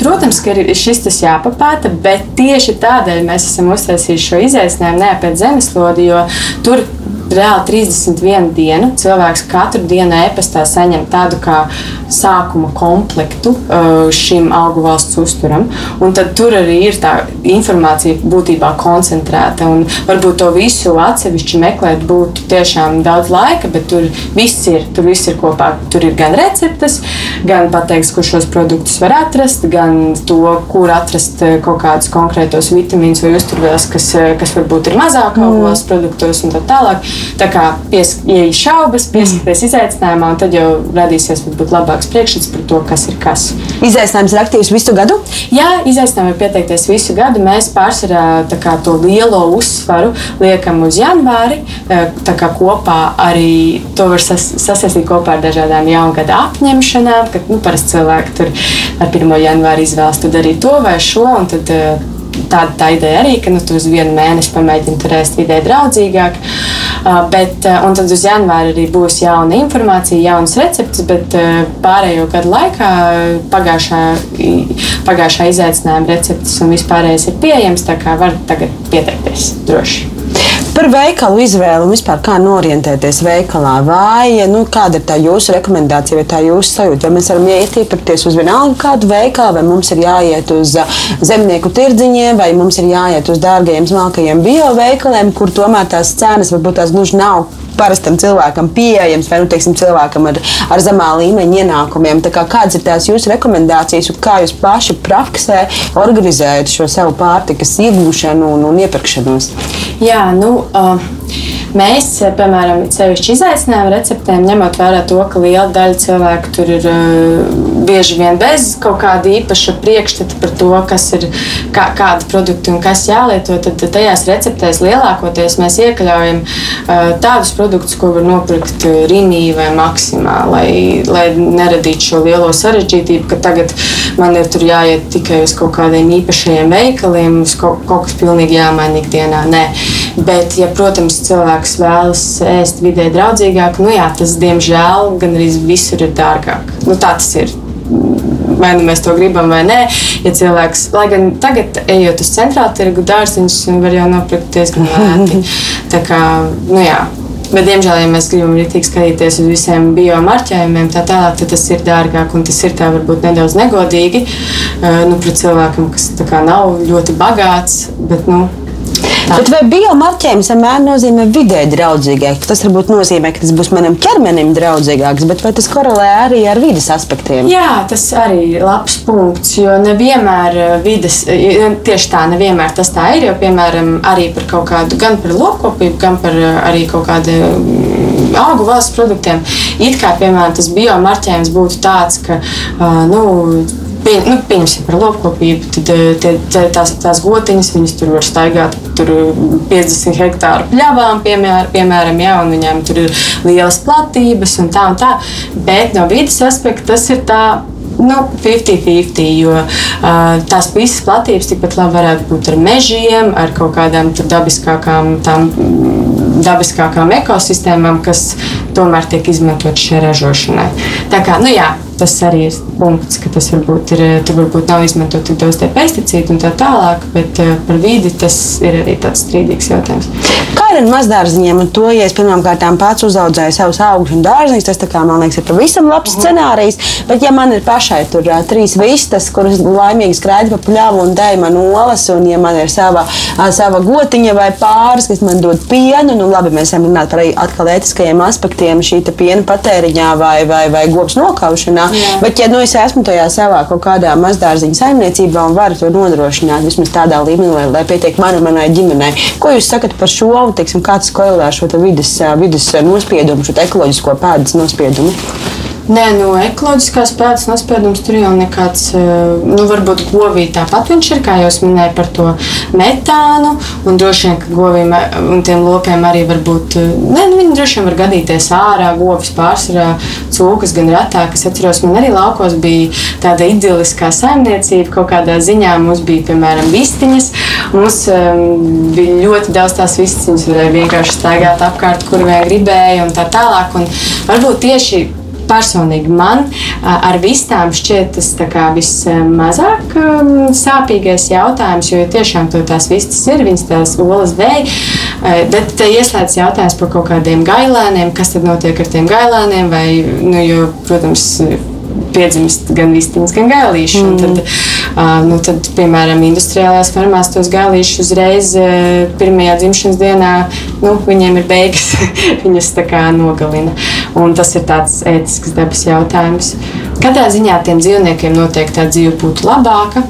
protams, ka ir šis tas jāpapēta, bet tieši tādēļ mēs esam uztaisījuši šo izaicinājumu neapēc zemeslodi, jo tur reāli 31 dienu cilvēks katru dienu e-pastā saņem tādu kā sākuma komplektu uh, šim augu valsts uzturam. Un tad tur arī ir tā informācija būtībā koncentrēta. Un varbūt to visu atsevišķi meklēt būtu tiešām daudz laika, bet tur viss ir, tur viss ir kopā. Tur ir gan receptes, gan pateiks, kur šos produktus var atrast, gan to, kur atrast uh, kaut kādus konkrētos vitamīnus vai uzturvielas, kas, uh, kas varbūt ir mazāk augu valsts produktos un tā tālāk. Tā kā pies, ja ir šaubas, pieskaties mm. izaicinājumā, un tad jau radīsies varbūt labāks priekšstats par to, kas ir kas. Izaicinājums ir aktīvs visu gadu? Jā, izaicinājumi ir pieteikties visu gadu. Mēs pārsvarā kā, to lielo uzsvaru liekam uz janvāri. Eh, tā kā kopā arī to var sas, sasaistīt kopā ar dažādām jaungada apņemšanām, kad nu, parasti cilvēki tur ar 1. janvāri izvēlas darīt to vai šo. Tad, eh, tāda tā ideja arī, ka nu, tu uz vienu mēnesi pamēģini tur ēst vidē draudzīgāk. Uh, bet, uh, un tad uz janvāra arī būs jauna informācija, jaunas receptes, bet uh, pārējo gadu laikā pagājušā, pagājušā izaicinājuma receptes un vispārējais ir pieejams, tā kā var tagad pieteikties droši. Par veikalu izvēli un vispār kā norientēties veikalā. Vai nu, kāda ir tā jūsu rekomendācija vai tā jūsu sajūta? Vai mēs varam iet iepirkties uz vienalga kādu veikalu, vai mums ir jāiet uz zemnieku tirdziņiem, vai mums ir jāiet uz dārgajiem, smalkajiem bioveikaliem, kur tomēr tās cenas varbūt tās gluži nav parastam cilvēkam pieejams, vai nu, teiksim, cilvēkam ar, ar zemā līmeņa ienākumiem. Kā, kādas ir tās jūsu rekomendācijas, un kā jūs paši praksē organizējat šo savu pārtikas iegūšanu un, un iepirkšanos? Jā, nu, uh, Mēs, piemēram, sevišķi izaicinājumu receptēm, ņemot vērā to, ka liela daļa cilvēku tur ir uh, bieži vien bez kaut kāda īpaša priekšstata par to, kas ir kā, kāda produkta un kas jālieto, tad tajās receptēs lielākoties mēs iekļaujam tādus produktus, ko var nopirkt Rīgā vai Maksimā, lai, lai neradītu šo lielo sarežģītību, ka tagad man ir jāiet tikai uz kaut kādiem īpašiem veikaliem, uz kaut, kaut kas pilnīgi jāmaina ikdienā. Nē. Bet, ja, protams, cilvēks vēlas ēst vidē draudzīgāk, nu jā, tas diemžēl gan arī visur ir dārgāk. Nu, tā tas ir vai nu mēs to gribam vai nē. Ja cilvēks, lai gan tagad, ejot uz centrālu tirgu, dārziņus var jau nopirkt diezgan lēti. Tā kā, nu jā. Bet, diemžēl, ja mēs gribam rītīgi skatīties uz visiem biomarķējumiem, tā tālāk, tad tas ir dārgāk un tas ir tā varbūt nedaudz negodīgi uh, nu, pret cilvēkam, kas kā, nav ļoti bagāts. Bet, nu, Bet vai biomarķējums vienmēr nozīmē vidē draudzīgāk? Tas varbūt nozīmē, ka tas būs manam ķermenim draudzīgāks, bet vai tas korelē arī ar vidas aspektiem? Jā, tas arī ir labs punkts, jo nevienmēr eh, vidas, eh, tieši tā, nevienmēr tas tā ir, jo, piemēram, arī par kaut kādu, gan par lopkopību, gan par eh, arī kaut kādu mm, augu valsts produktiem. It kā, piemēram, tas biomarķējums būtu tāds, ka, nu, pie, nu, pieņemsim par lopkopību, tad eh, tie, tās, tās gotiņas, viņas tur var staigāt tur 50 hektāru pļavām, piemēram, piemēram jā, un viņām tur ir lielas platības un tā un tā. Bet no vidas aspekta tas ir tā. Nu, 50-50, jo uh, tās visas platības tikpat labi varētu būt ar mežiem, ar kaut kādām dabiskākām, tām, dabiskākām ekosistēmām, kas tomēr tiek izmantotas šai ražošanai. Tā kā, nu jā, tas arī ir punkts, ka tas varbūt ir, tur varbūt nav izmantot tik daudz pesticīdu un tā tālāk, bet uh, par vidi tas ir arī tāds strīdīgs jautājums. Kā ir ar mazdārziņiem? Un to, ja es pirmām kārtām pats uzaudzēju savus augus un dārziņus, tas kā, man liekas ir pavisam labs scenārijs. Bet, ja man ir pašai tur uh, trīs vistas, kuras laimīgi skraida pa pļavu un dēļ man olas, un ja man ir sava, uh, sava gotiņa vai pāris, kas man dod pienu, nu labi, mēs varam runāt par atkal ētiskajiem aspektiem šī piena patēriņā vai, vai, vai govs nokaušanā. Jā. Bet, ja nu, es esmu tajā savā kaut kādā mazdārziņa saimniecībā un varu to nodrošināt vismaz tādā līmenī, lai, lai pietiek man un manai ģimenei, ko jūs sakat par šo, teiksim, kā tas korelē ar šo vidas, vidas nospiedumu, šo ekoloģisko pēdas nospiedumu? Nē, no ekoloģiskās pēdas nospiedums tur jau nekāds, nu, varbūt govī tāpat viņš ir, kā jau minēju, par to metānu. Un droši vien, ka govīm un tiem lopiem arī var būt, ne, nu, viņi droši vien var gadīties ārā, govis pārsvarā, cūkas gan retāk. Es atceros, man arī laukos bija tāda idiliskā saimniecība, kaut kādā ziņā mums bija, piemēram, vistiņas. Mums um, bija ļoti daudz tās vistiņas, varēja vienkārši staigāt apkārt, kur vien gribēja un tā tālāk. Un varbūt tieši personīgi man ar vistām šķiet tas vismazāk um, sāpīgais jautājums, jo tiešām tās vistas ir, viņas tās olas dēļ. Bet te ieslēdz jautājums par kaut kādiem gailēniem, kas tad notiek ar tiem gailēniem, vai, nu, jo, protams, piedzimst gan vistiņas, gan gailīši. Mm. Tad, uh, nu, tad, piemēram, industriālās fermās tos gailīšus uzreiz uh, pirmajā dzimšanas dienā nu, viņiem ir beigas, viņus tā kā nogalina. Un tas ir tāds ētisks dabas jautājums. Katrā ziņā tiem dzīvniekiem noteikti tā dzīve būtu labāka.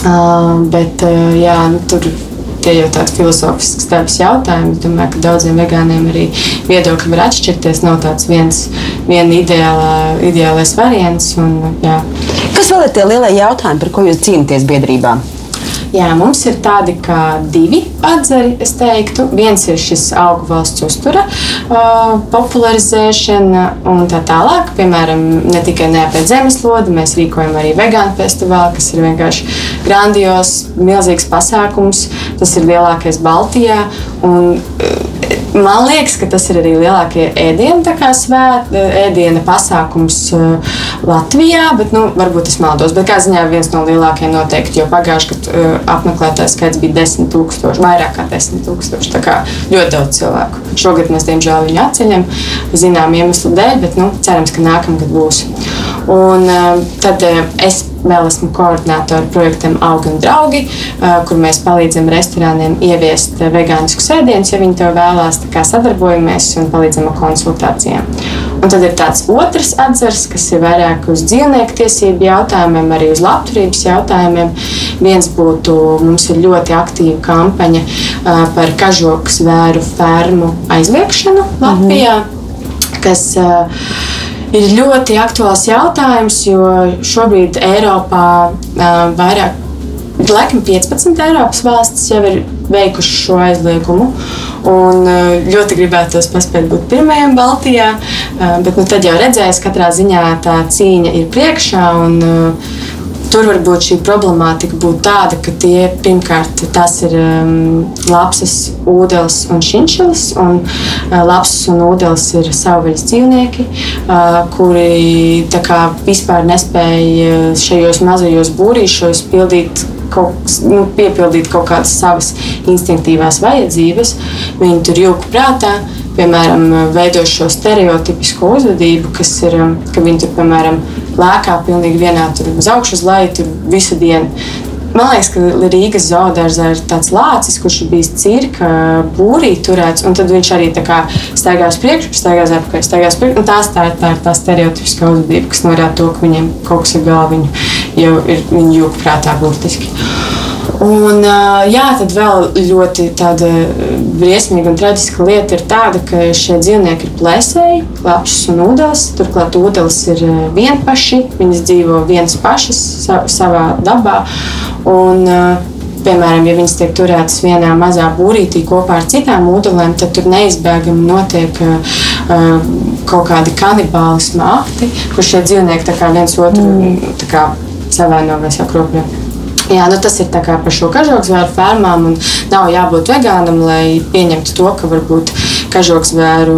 Uh, bet uh, jā, nu, tur tie jau tādi filozofisks dabas jautājumi. Es domāju, ka daudziem vegāniem arī viedokļi var atšķirties. Nav tāds viens ideālā, ideālais variants. Un, jā. Kas vēl ir tie lielie jautājumi, par ko jūs cīnāties biedrībā? Jā, mums ir tādi kā divi atzari, es teiktu. Viens ir šis augu valsts uztura uh, popularizēšana un tā tālāk. Piemēram, ne tikai neapēd zemeslodi, mēs rīkojam arī vegānu festivālu, kas ir vienkārši grandios, milzīgs pasākums. Tas ir lielākais Baltijā. Un, uh, Man liekas, ka tas ir arī lielākie ēdienu svēt, ēdiena pasākums uh, Latvijā, bet nu, varbūt es maldos. Bet kā ziņā viens no lielākajiem noteikti, jo pagājušajā gadā uh, apmeklētājs skaits bija 10,000, vairāk kā 10,000. Tā kā ļoti daudz cilvēku. Šogad mēs, diemžēl, viņu atceļam zinām iemeslu dēļ, bet nu, cerams, ka nākamgad būs. Un, uh, tad es Vēl esmu koordinātori projektam Augi un Draugi, kur mēs palīdzam restorāniem ieviest vegāniskus ēdienus, ja viņi to vēlās. Tā kā sadarbojamies un palīdzam ar konsultācijām. Un tad ir tāds otrs atzars, kas ir vairāk uz dzīvnieku tiesību jautājumiem, arī uz labturības jautājumiem. Viens būtu, mums ir ļoti aktīva kampaņa par kažoku zvēru fermu aizliekšanu Latvijā, mm -hmm. kas ir ļoti aktuāls jautājums, jo šobrīd Eiropā uh, vairāk, laikam 15 Eiropas valstis jau ir veikušas šo aizliegumu. Un ļoti gribētu paspēt būt pirmajam Baltijā, bet nu, tad jau redzēs, katrā ziņā tā cīņa ir priekšā. Un, Tur varbūt šī problemātika būtu tāda, ka tie pirmkārt tas ir um, lapsas, ūdens un šinšils. Un, uh, lapsas un ūdens ir savvaļas dzīvnieki, uh, kuri kā, vispār nespēja šajos mazajos būrīšos pildīt kaut, nu, piepildīt kaut kādas savas instinktīvās vajadzības. Viņi tur jūka prātā, piemēram, veido šo stereotipisko uzvedību, kas ir, um, ka viņi tur, piemēram, lēkā pilnīgi vienā tur uz augšu, uz leju, tur visu dienu. Man liekas, ka Rīgas zoodārzā ir tāds lācis, kurš ir bijis cirka būrī turēts, un tad viņš arī staigās priekšā, staigās apkārt, staigās priekšā. Tās tā ir tā, tā stereotipiskā uzvedība, kas norāda to, ka viņiem kaut kas ir galvā, viņu jau ir jūka prātā burtiski. Un, jā, tad vēl ļoti briesmīga un traģiska lieta ir tāda, ka šie dzīvnieki ir plēsēji, lapšas un ūdens. Turklāt ūdens ir vienpaši, viņas dzīvo viens pašas savā dabā. Un, piemēram, ja viņas tiek turētas vienā mazā būrītī kopā ar citām ūdeņiem, tad tur neizbēgami notiek uh, kaut kādi kanibālismu akti, kur šie dzīvnieki viens otru mm. savaino vai sakropļo. Jā, nu tas ir par šo kažokzvēru fermām. Nav jābūt vegānam, lai pieņemtu to, ka varbūt kažokzvēru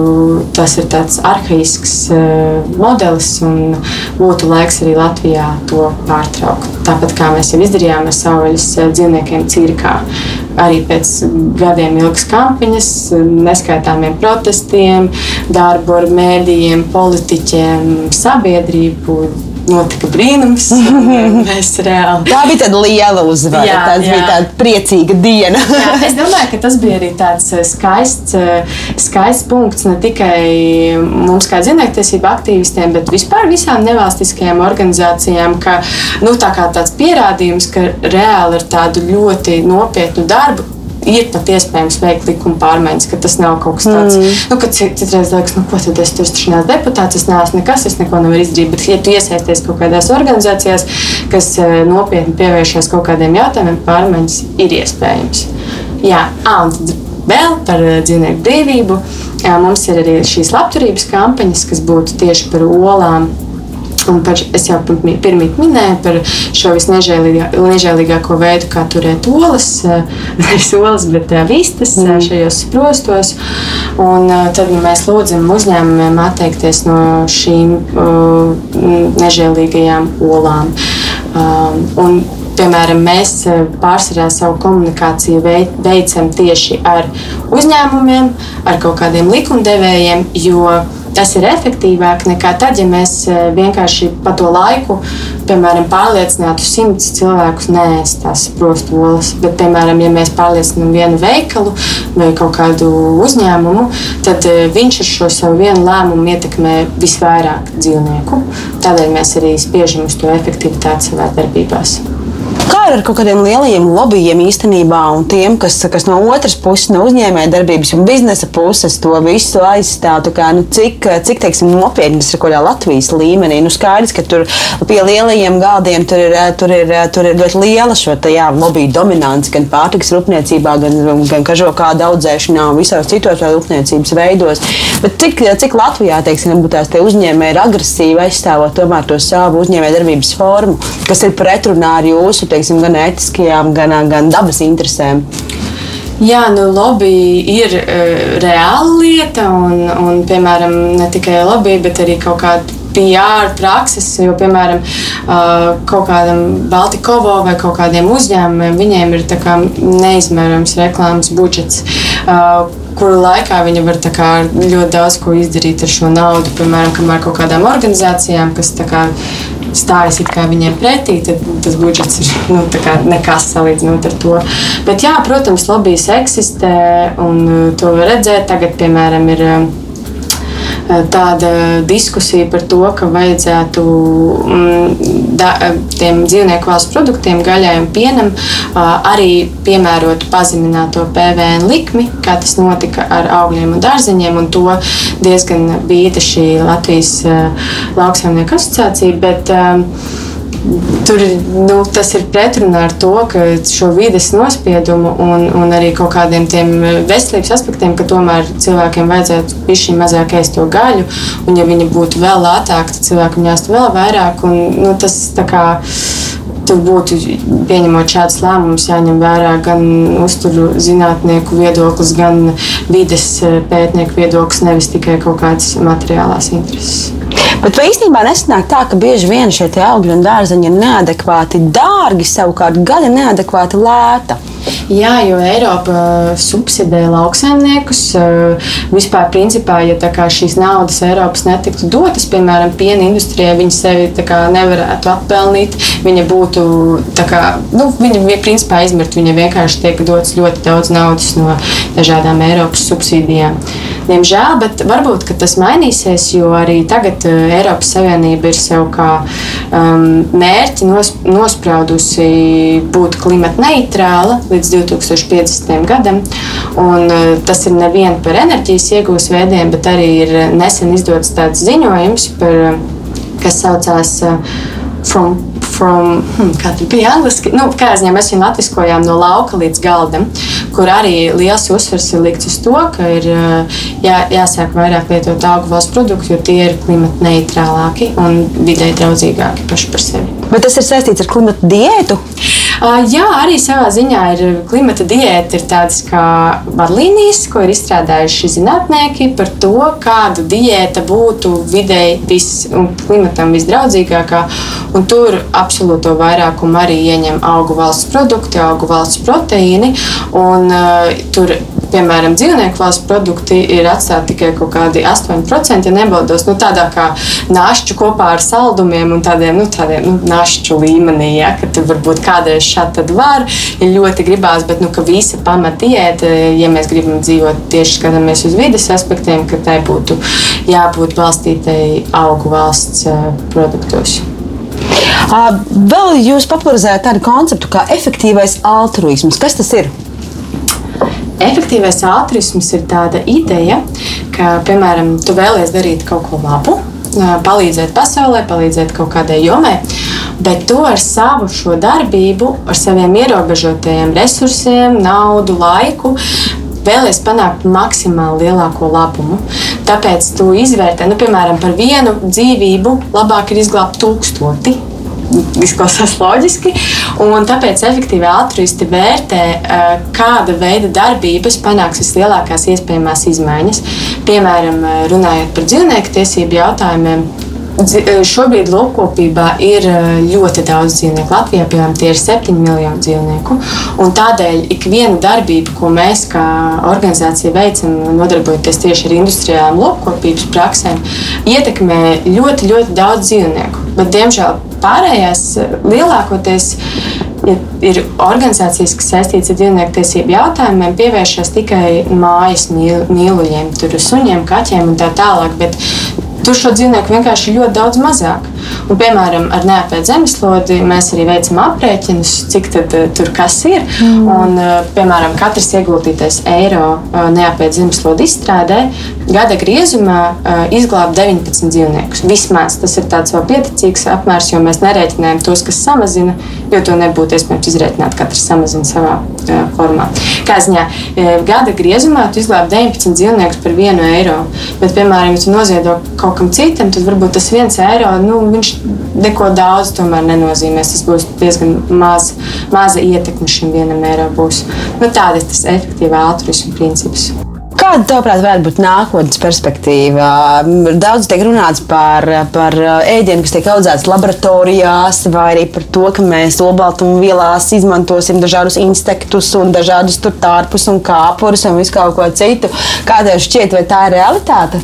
tas ir tāds arhaisks uh, modelis un būtu laiks arī Latvijā to pārtraukt. Tāpat kā mēs jau izdarījām ar savvaļas eh, dzīvniekiem cirkā. Arī pēc gadiem ilgas kampaņas, neskaitāmiem protestiem, darbu ar mēdījiem, politiķiem, sabiedrību notika brīnums. reāli... Tā bija tāda liela uzvara. Jā, tā bija tāda priecīga diena. jā, es domāju, ka tas bija arī tāds eh, skaists, eh, skaists punkts ne tikai mums, kā dzīvnieku aktīvistiem, bet vispār visām nevalstiskajām organizācijām. Ka, nu, tā tāds pierādījums, ka reāli ar tādu ļoti nopietnu darbu ir pat iespējams veikt likuma pārmaiņas, ka tas nav kaut kas tāds, mm. nu, ka citreiz liekas, nu, ko tad es tur esmu deputāts, es neesmu nekas, es neko nevaru izdarīt. Bet, ja tu iesaisties kaut kādās organizācijās, kas eh, nopietni pievēršas kaut kādiem jautājumiem, pārmaiņas ir iespējams. Jā, ah, un tad vēl par eh, dzīvnieku brīvību. Mums ir arī šīs labturības kampaņas, kas būtu tieši par olām Un par, es jau pirmie minēju par šo visnežēlīgāko veidu, kā turēt olas, nevis olas, bet vistas mm. šajos sprostos. Un tad mēs lūdzam uzņēmumiem atteikties no šīm uh, nežēlīgajām olām. Um, un, piemēram, mēs pārsvarā savu komunikāciju veicam tieši ar uzņēmumiem, ar kaut kādiem likumdevējiem, jo tas ir efektīvāk nekā tad, ja mēs eh, vienkārši pa to laiku, piemēram, pārliecinātu simtus cilvēkus neēst tās prostu olas. Bet, piemēram, ja mēs pārliecinām vienu veikalu vai kaut kādu uzņēmumu, tad eh, viņš ar šo savu vienu lēmumu ietekmē visvairāk dzīvnieku. Tādēļ mēs arī spiežam uz to efektivitāti savā darbībās. Kā ir ar kaut kādiem lielajiem lobbyiem īstenībā un tiem, kas, kas no otras puses, no uzņēmējdarbības un biznesa puses to visu aizstāv? Kā, nu, cik cik teiksim, nopietni tas ir kaut kādā Latvijas līmenī? Nu, skaidrs, ka tur pie lielajiem galdiem tur ir, tur ir, tur ir ļoti liela šo jā, lobby dominance gan pārtikas rūpniecībā, gan, gan kažokā audzēšanā un visos citos rūpniecības veidos. Bet cik, cik Latvijā teiksim, tās uzņēmēji ir agresīvi aizstāvot tomēr to savu uzņēmējdarbības formu, kas ir pretrunā ar jūsu teiksim, gan ētiskajām, gan, gan dabas interesēm. Jā, nu, lobby ir uh, reāla lieta, un, un, piemēram, ne tikai lobby, bet arī kaut kāda PR prakses, jo, piemēram, uh, kaut kādam Baltikovo vai kaut kādiem uzņēmumiem, viņiem ir kā, neizmērojams reklāmas budžets. Uh, kuru laikā viņi var kā, ļoti daudz ko izdarīt ar šo naudu. Piemēram, kamēr kaut kādām organizācijām, kas kā, stājas viņiem pretī, tad tas budžets ir nu, nekas salīdzinot ar to. Bet, jā, protams, lobbyis eksistē un uh, to var redzēt. Tagad, piemēram, ir uh, tāda diskusija par to, ka vajadzētu mm, da, tiem dzīvnieku valsts produktiem, gaļai un pienam arī piemērot pazemināto PVN likmi, kā tas notika ar augļiem un dārzeņiem. Un to diezgan bīta šī Latvijas lauksaimnieku asociācija. Bet, tur nu, tas ir pretrunā ar to, ka šo vides nospiedumu un, un arī kaut kādiem tiem veselības aspektiem, ka tomēr cilvēkiem vajadzētu pišķi mazāk ēst to gaļu, un ja viņi būtu vēl lētāki, tad cilvēki viņu ēstu vēl vairāk. Un, nu, tas tā kā tur būtu pieņemot šādus lēmumus, jāņem vērā gan uzturu zinātnieku viedoklis, gan vides pētnieku viedoklis, nevis tikai kaut kādas materiālās intereses. Bet vai īstenībā nesanāk tā, ka bieži vien šie augļi un dārzeņi ir neadekvāti dārgi, savukārt gaļa neadekvāti lēta? Jā, jo Eiropa uh, subsidē lauksaimniekus. Uh, vispār, principā, ja šīs naudas Eiropas netiktu dotas, piemēram, piena industrijai, viņi sevi nevarētu atpelnīt. Viņa būtu, kā, nu, viņa principā izmirt, viņa vienkārši tiek dots ļoti daudz naudas no dažādām Eiropas subsīdijām. Diemžēl, bet varbūt tas mainīsies, jo arī tagad uh, Eiropas Savienība ir sev kā um, mērķi nos, nospraudusi būt klimata neitrāla līdz 2050. gadam. Un, uh, tas ir nevien par enerģijas iegūs veidiem, bet arī ir nesen izdots tāds ziņojums, par, kas saucās uh, From from, hmm, kā tur bija angliski, nu, kā aizņem, mēs viņu latviskojām no lauka līdz galdam, kur arī liels uzsvers ir likts uz to, ka ir jā, jāsāk vairāk lietot augu valsts produktu, jo tie ir klimata neitrālāki un vidē draudzīgāki paši par sevi. Bet tas ir saistīts ar klimata diētu? Jā, arī savā ziņā ir klimata diēta, ir tādas kā vadlīnijas, ko ir izstrādājuši zinātnieki par to, kāda diēta būtu videi vis, un klimatam visdraudzīgākā. Un tur absolūto vairākumu arī ieņem augu valsts produkti, augu valsts proteīni. Un, uh, tur piemēram, dzīvnieku valsts produkti ir atstāti tikai kaut kādi 8%, ja nebaldos, nu, tādā kā našķu kopā ar saldumiem un tādiem, nu, tādiem nu, našķu līmenī, ja, ka tur varbūt kādreiz šādi tad var, ja ļoti gribās, bet, nu, ka visa pamatiet, ja mēs gribam dzīvot tieši skatāmies uz vides aspektiem, ka tai būtu jābūt balstītai augu valsts produktos. Vēl jūs popularizējat tādu konceptu kā efektīvais altruisms. Kas tas ir? Efektīvais altruisms ir tāda ideja, ka, piemēram, tu vēlies darīt kaut ko labu, palīdzēt pasaulē, palīdzēt kaut kādai jomai, bet to ar savu šo darbību, ar saviem ierobežotajiem resursiem, naudu, laiku. Vēlēs panākt maksimāli lielāko labumu. Tāpēc tu izvērtē, nu, piemēram, par vienu dzīvību labāk ir izglābt tūkstoti, izklausās loģiski. Tāpēc efektīvi altruisti vērtē, kāda veida darbības panāks vislielākās iespējamās izmaiņas. Piemēram, runājot par dzīvnieku tiesību jautājumiem. Šobrīd lopkopībā ir ļoti daudz dzīvnieku. Latvijā piemēram, tie ir 7 miljoni dzīvnieku. Tādēļ ikviena darbība, ko mēs kā organizācija veicam, nodarbojoties tieši ar industriālām lopkopības praksēm, ietekmē ļoti, ļoti daudz dzīvnieku. Bet, diemžēl Pārējās eh, lielākoties ja ir organizācijas, kas saistītas ar dzīvnieku tiesību jautājumiem, pievēršas tikai mājas mīluļiem, tur suņiem, kaķiem un tā tālāk. Bet Tur šo dzīvnieku vienkārši ir ļoti daudz mazāk. Un, piemēram, ar neapēdu zemeslodi mēs arī veicam aprēķinus, cik tad, uh, tur kas ir. Mm. Un, uh, piemēram, katrs ieguldītais eiro uh, neapēdu zemeslodi izstrādē gada griezumā izglābt 19 dzīvniekus. Vismaz tas ir tāds vēl pieticīgs apmērs, jo mēs nerēķinājam tos, kas samazina, jo to nebūtu iespējams izrēķināt. Katrs samazina savā formā. Kā ziņā, gada griezumā tu izglābt 19 dzīvniekus par 1 eiro. Bet, piemēram, ja tu noziedo kaut kaut kam citam, tad varbūt tas viens eiro nu, neko daudz nenozīmēs. Tas būs diezgan maz, maza ietekme šim vienam eiro. Būs. Nu, Tāda ir tas efektīvā altruisma princips. Kāda, tavuprāt, varētu būt nākotnes perspektīva? Daudz tiek runāts par, par ēdienu, kas tiek audzēts laboratorijās, vai arī par to, ka mēs olbaltumvielās izmantosim dažādus insektus un dažādus tārpus un kāpurus un visu kaut ko citu. Kā tev šķiet, vai tā ir realitāte?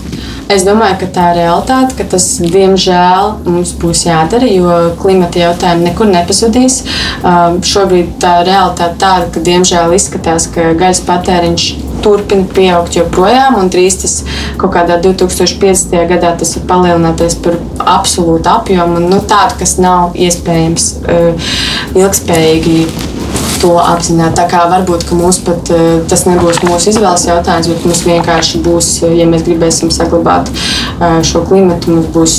Es domāju, ka tā ir realitāte, ka tas diemžēl mums būs jādara, jo klimata jautājumi nekur nepazudīs. Um, šobrīd tā realitāte tāda, ka diemžēl izskatās, ka gaisa patēriņš turpina pieaugt joprojām, un drīz tas kaut kādā 2050. gadā tas ir palielināties par absolūtu apjomu, nu, tādu, kas nav iespējams uh, ilgspējīgi to apzināti. Tā kā varbūt mums pat eh, tas nebūs mūsu izvēles jautājums, bet mums vienkārši būs, eh, ja mēs gribēsim saglabāt eh, šo klimatu, mums būs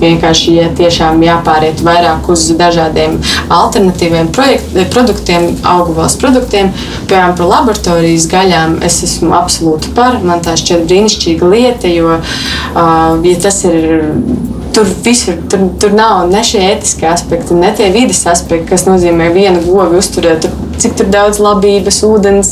vienkārši ja tiešām jāpāriet vairāk uz dažādiem alternatīviem produktiem, augvalsts produktiem. Piemēram, par laboratorijas gaļām es esmu absolūti par. Man tā šķiet brīnišķīga lieta, jo ja tas ir tur visur tur, tur nav ne šie ētiskie aspekti, ne tie vidas aspekti, kas nozīmē vienu govi uzturēt. Tur, cik daudz labības, ūdens,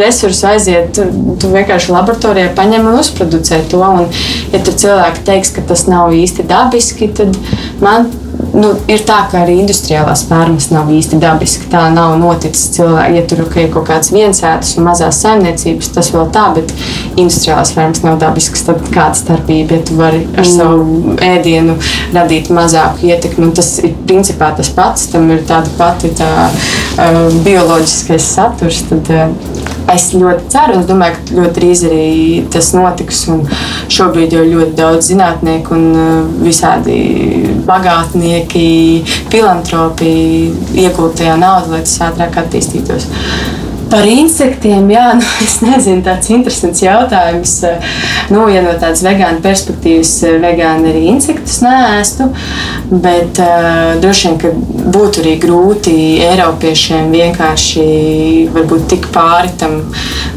resursu aiziet. Tu, tu vienkārši laboratorijā paņem un uzproducē to. Un, ja tur cilvēki teiks, ka tas nav īsti dabiski, tad man nu, ir tā, ka arī industriālās fermas nav īsti dabiski. Tā nav noticis cilvēki. Ja tur ir kaut kāds viensētas un mazās saimniecības, tas vēl tā, bet industriālās fermas nav dabiskas. Tad kāda starpība, ja tu vari ar savu ēdienu radīt mazāku ietekmi? Tas ir principā tas pats, tam ir tāda pati tā, uh, bioloģiskais saturs. Tad, uh, Es ļoti ceru, un domāju, ka ļoti drīz arī tas notiks. Šobrīd jau ļoti daudz zinātnieku un uh, visādi bagātnieki, filantropi iegūt tajā naudu, lai tas ātrāk attīstītos. Par insektiem, jā, nu, es nezinu, tāds interesants jautājums. Nu, ja no tādas vegāna perspektīvas, vegāni arī insektus nēstu, bet uh, droši vien, ka būtu arī grūti Eiropiešiem vienkārši varbūt tik pāri tam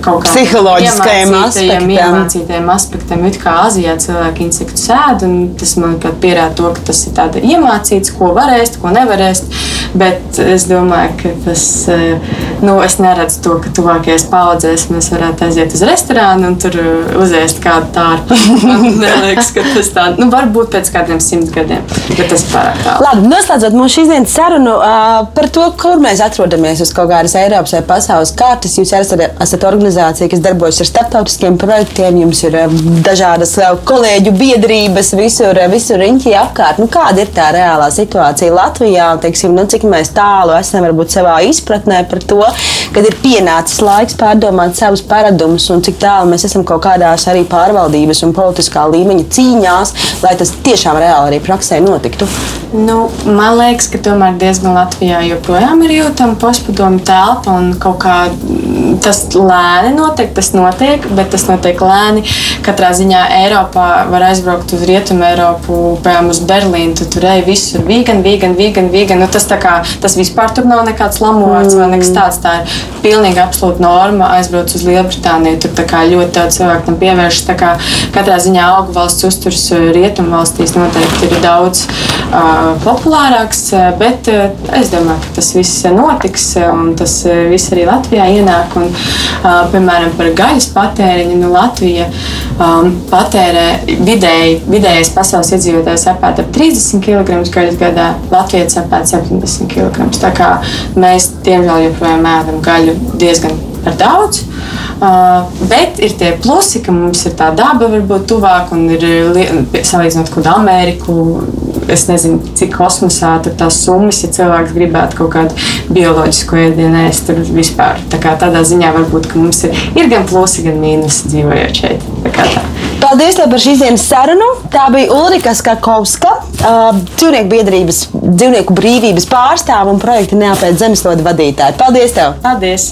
kaut kādam psiholoģiskajam aspektam. Iemācītajam aspektam, it kā Azijā cilvēki insektus ēd, un tas, manuprāt, pierāda to, ka tas ir tāda iemācīts, ko var ēst, ko nevar ēst, bet es domāju, ka tas, nu, es neredzu to, ka tuvākajās paudzēs mēs varētu aiziet uz restorānu un tur uh, uzēst kādu tādu. Man liekas, ka tas tā, nu, varbūt pēc kādiem simt gadiem, bet tas pārāk tālu. Labi, noslēdzot mūsu šīsdienas sarunu uh, par to, kur mēs atrodamies uz kaut kādas Eiropas vai pasaules kartes. Jūs esat, esat organizācija, kas darbojas ar starptautiskiem projektiem, jums ir uh, dažādas uh, kolēģu biedrības visur, uh, visur riņķī apkārt. Nu, kāda ir tā reālā situācija Latvijā? Teiksim, nu, cik mēs tālu esam varbūt savā izpratnē par to, kad ir pienācis laiks pārdomāt savus paradumus un cik tālu mēs esam kaut kādās arī pārvaldības un politiskā līmeņa cīņās, lai tas tiešām reāli arī praksē notiktu? Nu, man liekas, ka tomēr diezgan Latvijā joprojām ir jūtama postpadomu telpa un kaut kā tas lēni notiek, tas notiek, bet tas notiek lēni. Katrā ziņā Eiropā var aizbraukt uz Rietumu Eiropu, piemēram, uz Berlīnu. Tu tur ej visur vegan, vegan, vegan. vegan. Nu, tas, kā, tas vispār tur nav nekāds lamots mm. vai nekas tāds. Tā ir pilnīgi absolūta norma. Aizbraukt uz Lielbritāniju, tur ļoti daudz cilvēku tam pievēršas. Kā, katrā ziņā augu valsts uzturs Rietumu valstīs noteikti ir daudz uh, populārāks, bet uh, es domāju, ka tas viss notiks un tas viss arī Latvijā ienāk. Un, piemēram, par gaļas patēriņu nu, Latvija um, patērē vidēji, vidējais pasaules iedzīvotājs apēta ap 30 kg gaļas gadā, Latvijas apēta 70 kg. Tā kā mēs, diemžēl, joprojām ēdam gaļu diezgan par daudz. Uh, bet ir tie plusi, ka mums ir tā daba, varbūt tuvāk, un ir salīdzinot kaut kādu Ameriku. Es nezinu, cik kosmosā tur tās summas, ja cilvēks gribētu kaut kādu bioloģisku ēdienu ēst. Tur vispār tā kā tādā ziņā varbūt mums ir, ir gan plusi, gan mīnusi dzīvojot šeit. Paldies par šīs dienas sarunu. Tā bija Ulrika Skakovska, uh, dzīvnieku biedrības, dzīvnieku brīvības pārstāve un projekta neapēc zemeslode vadītāja. Paldies! Tev. Paldies!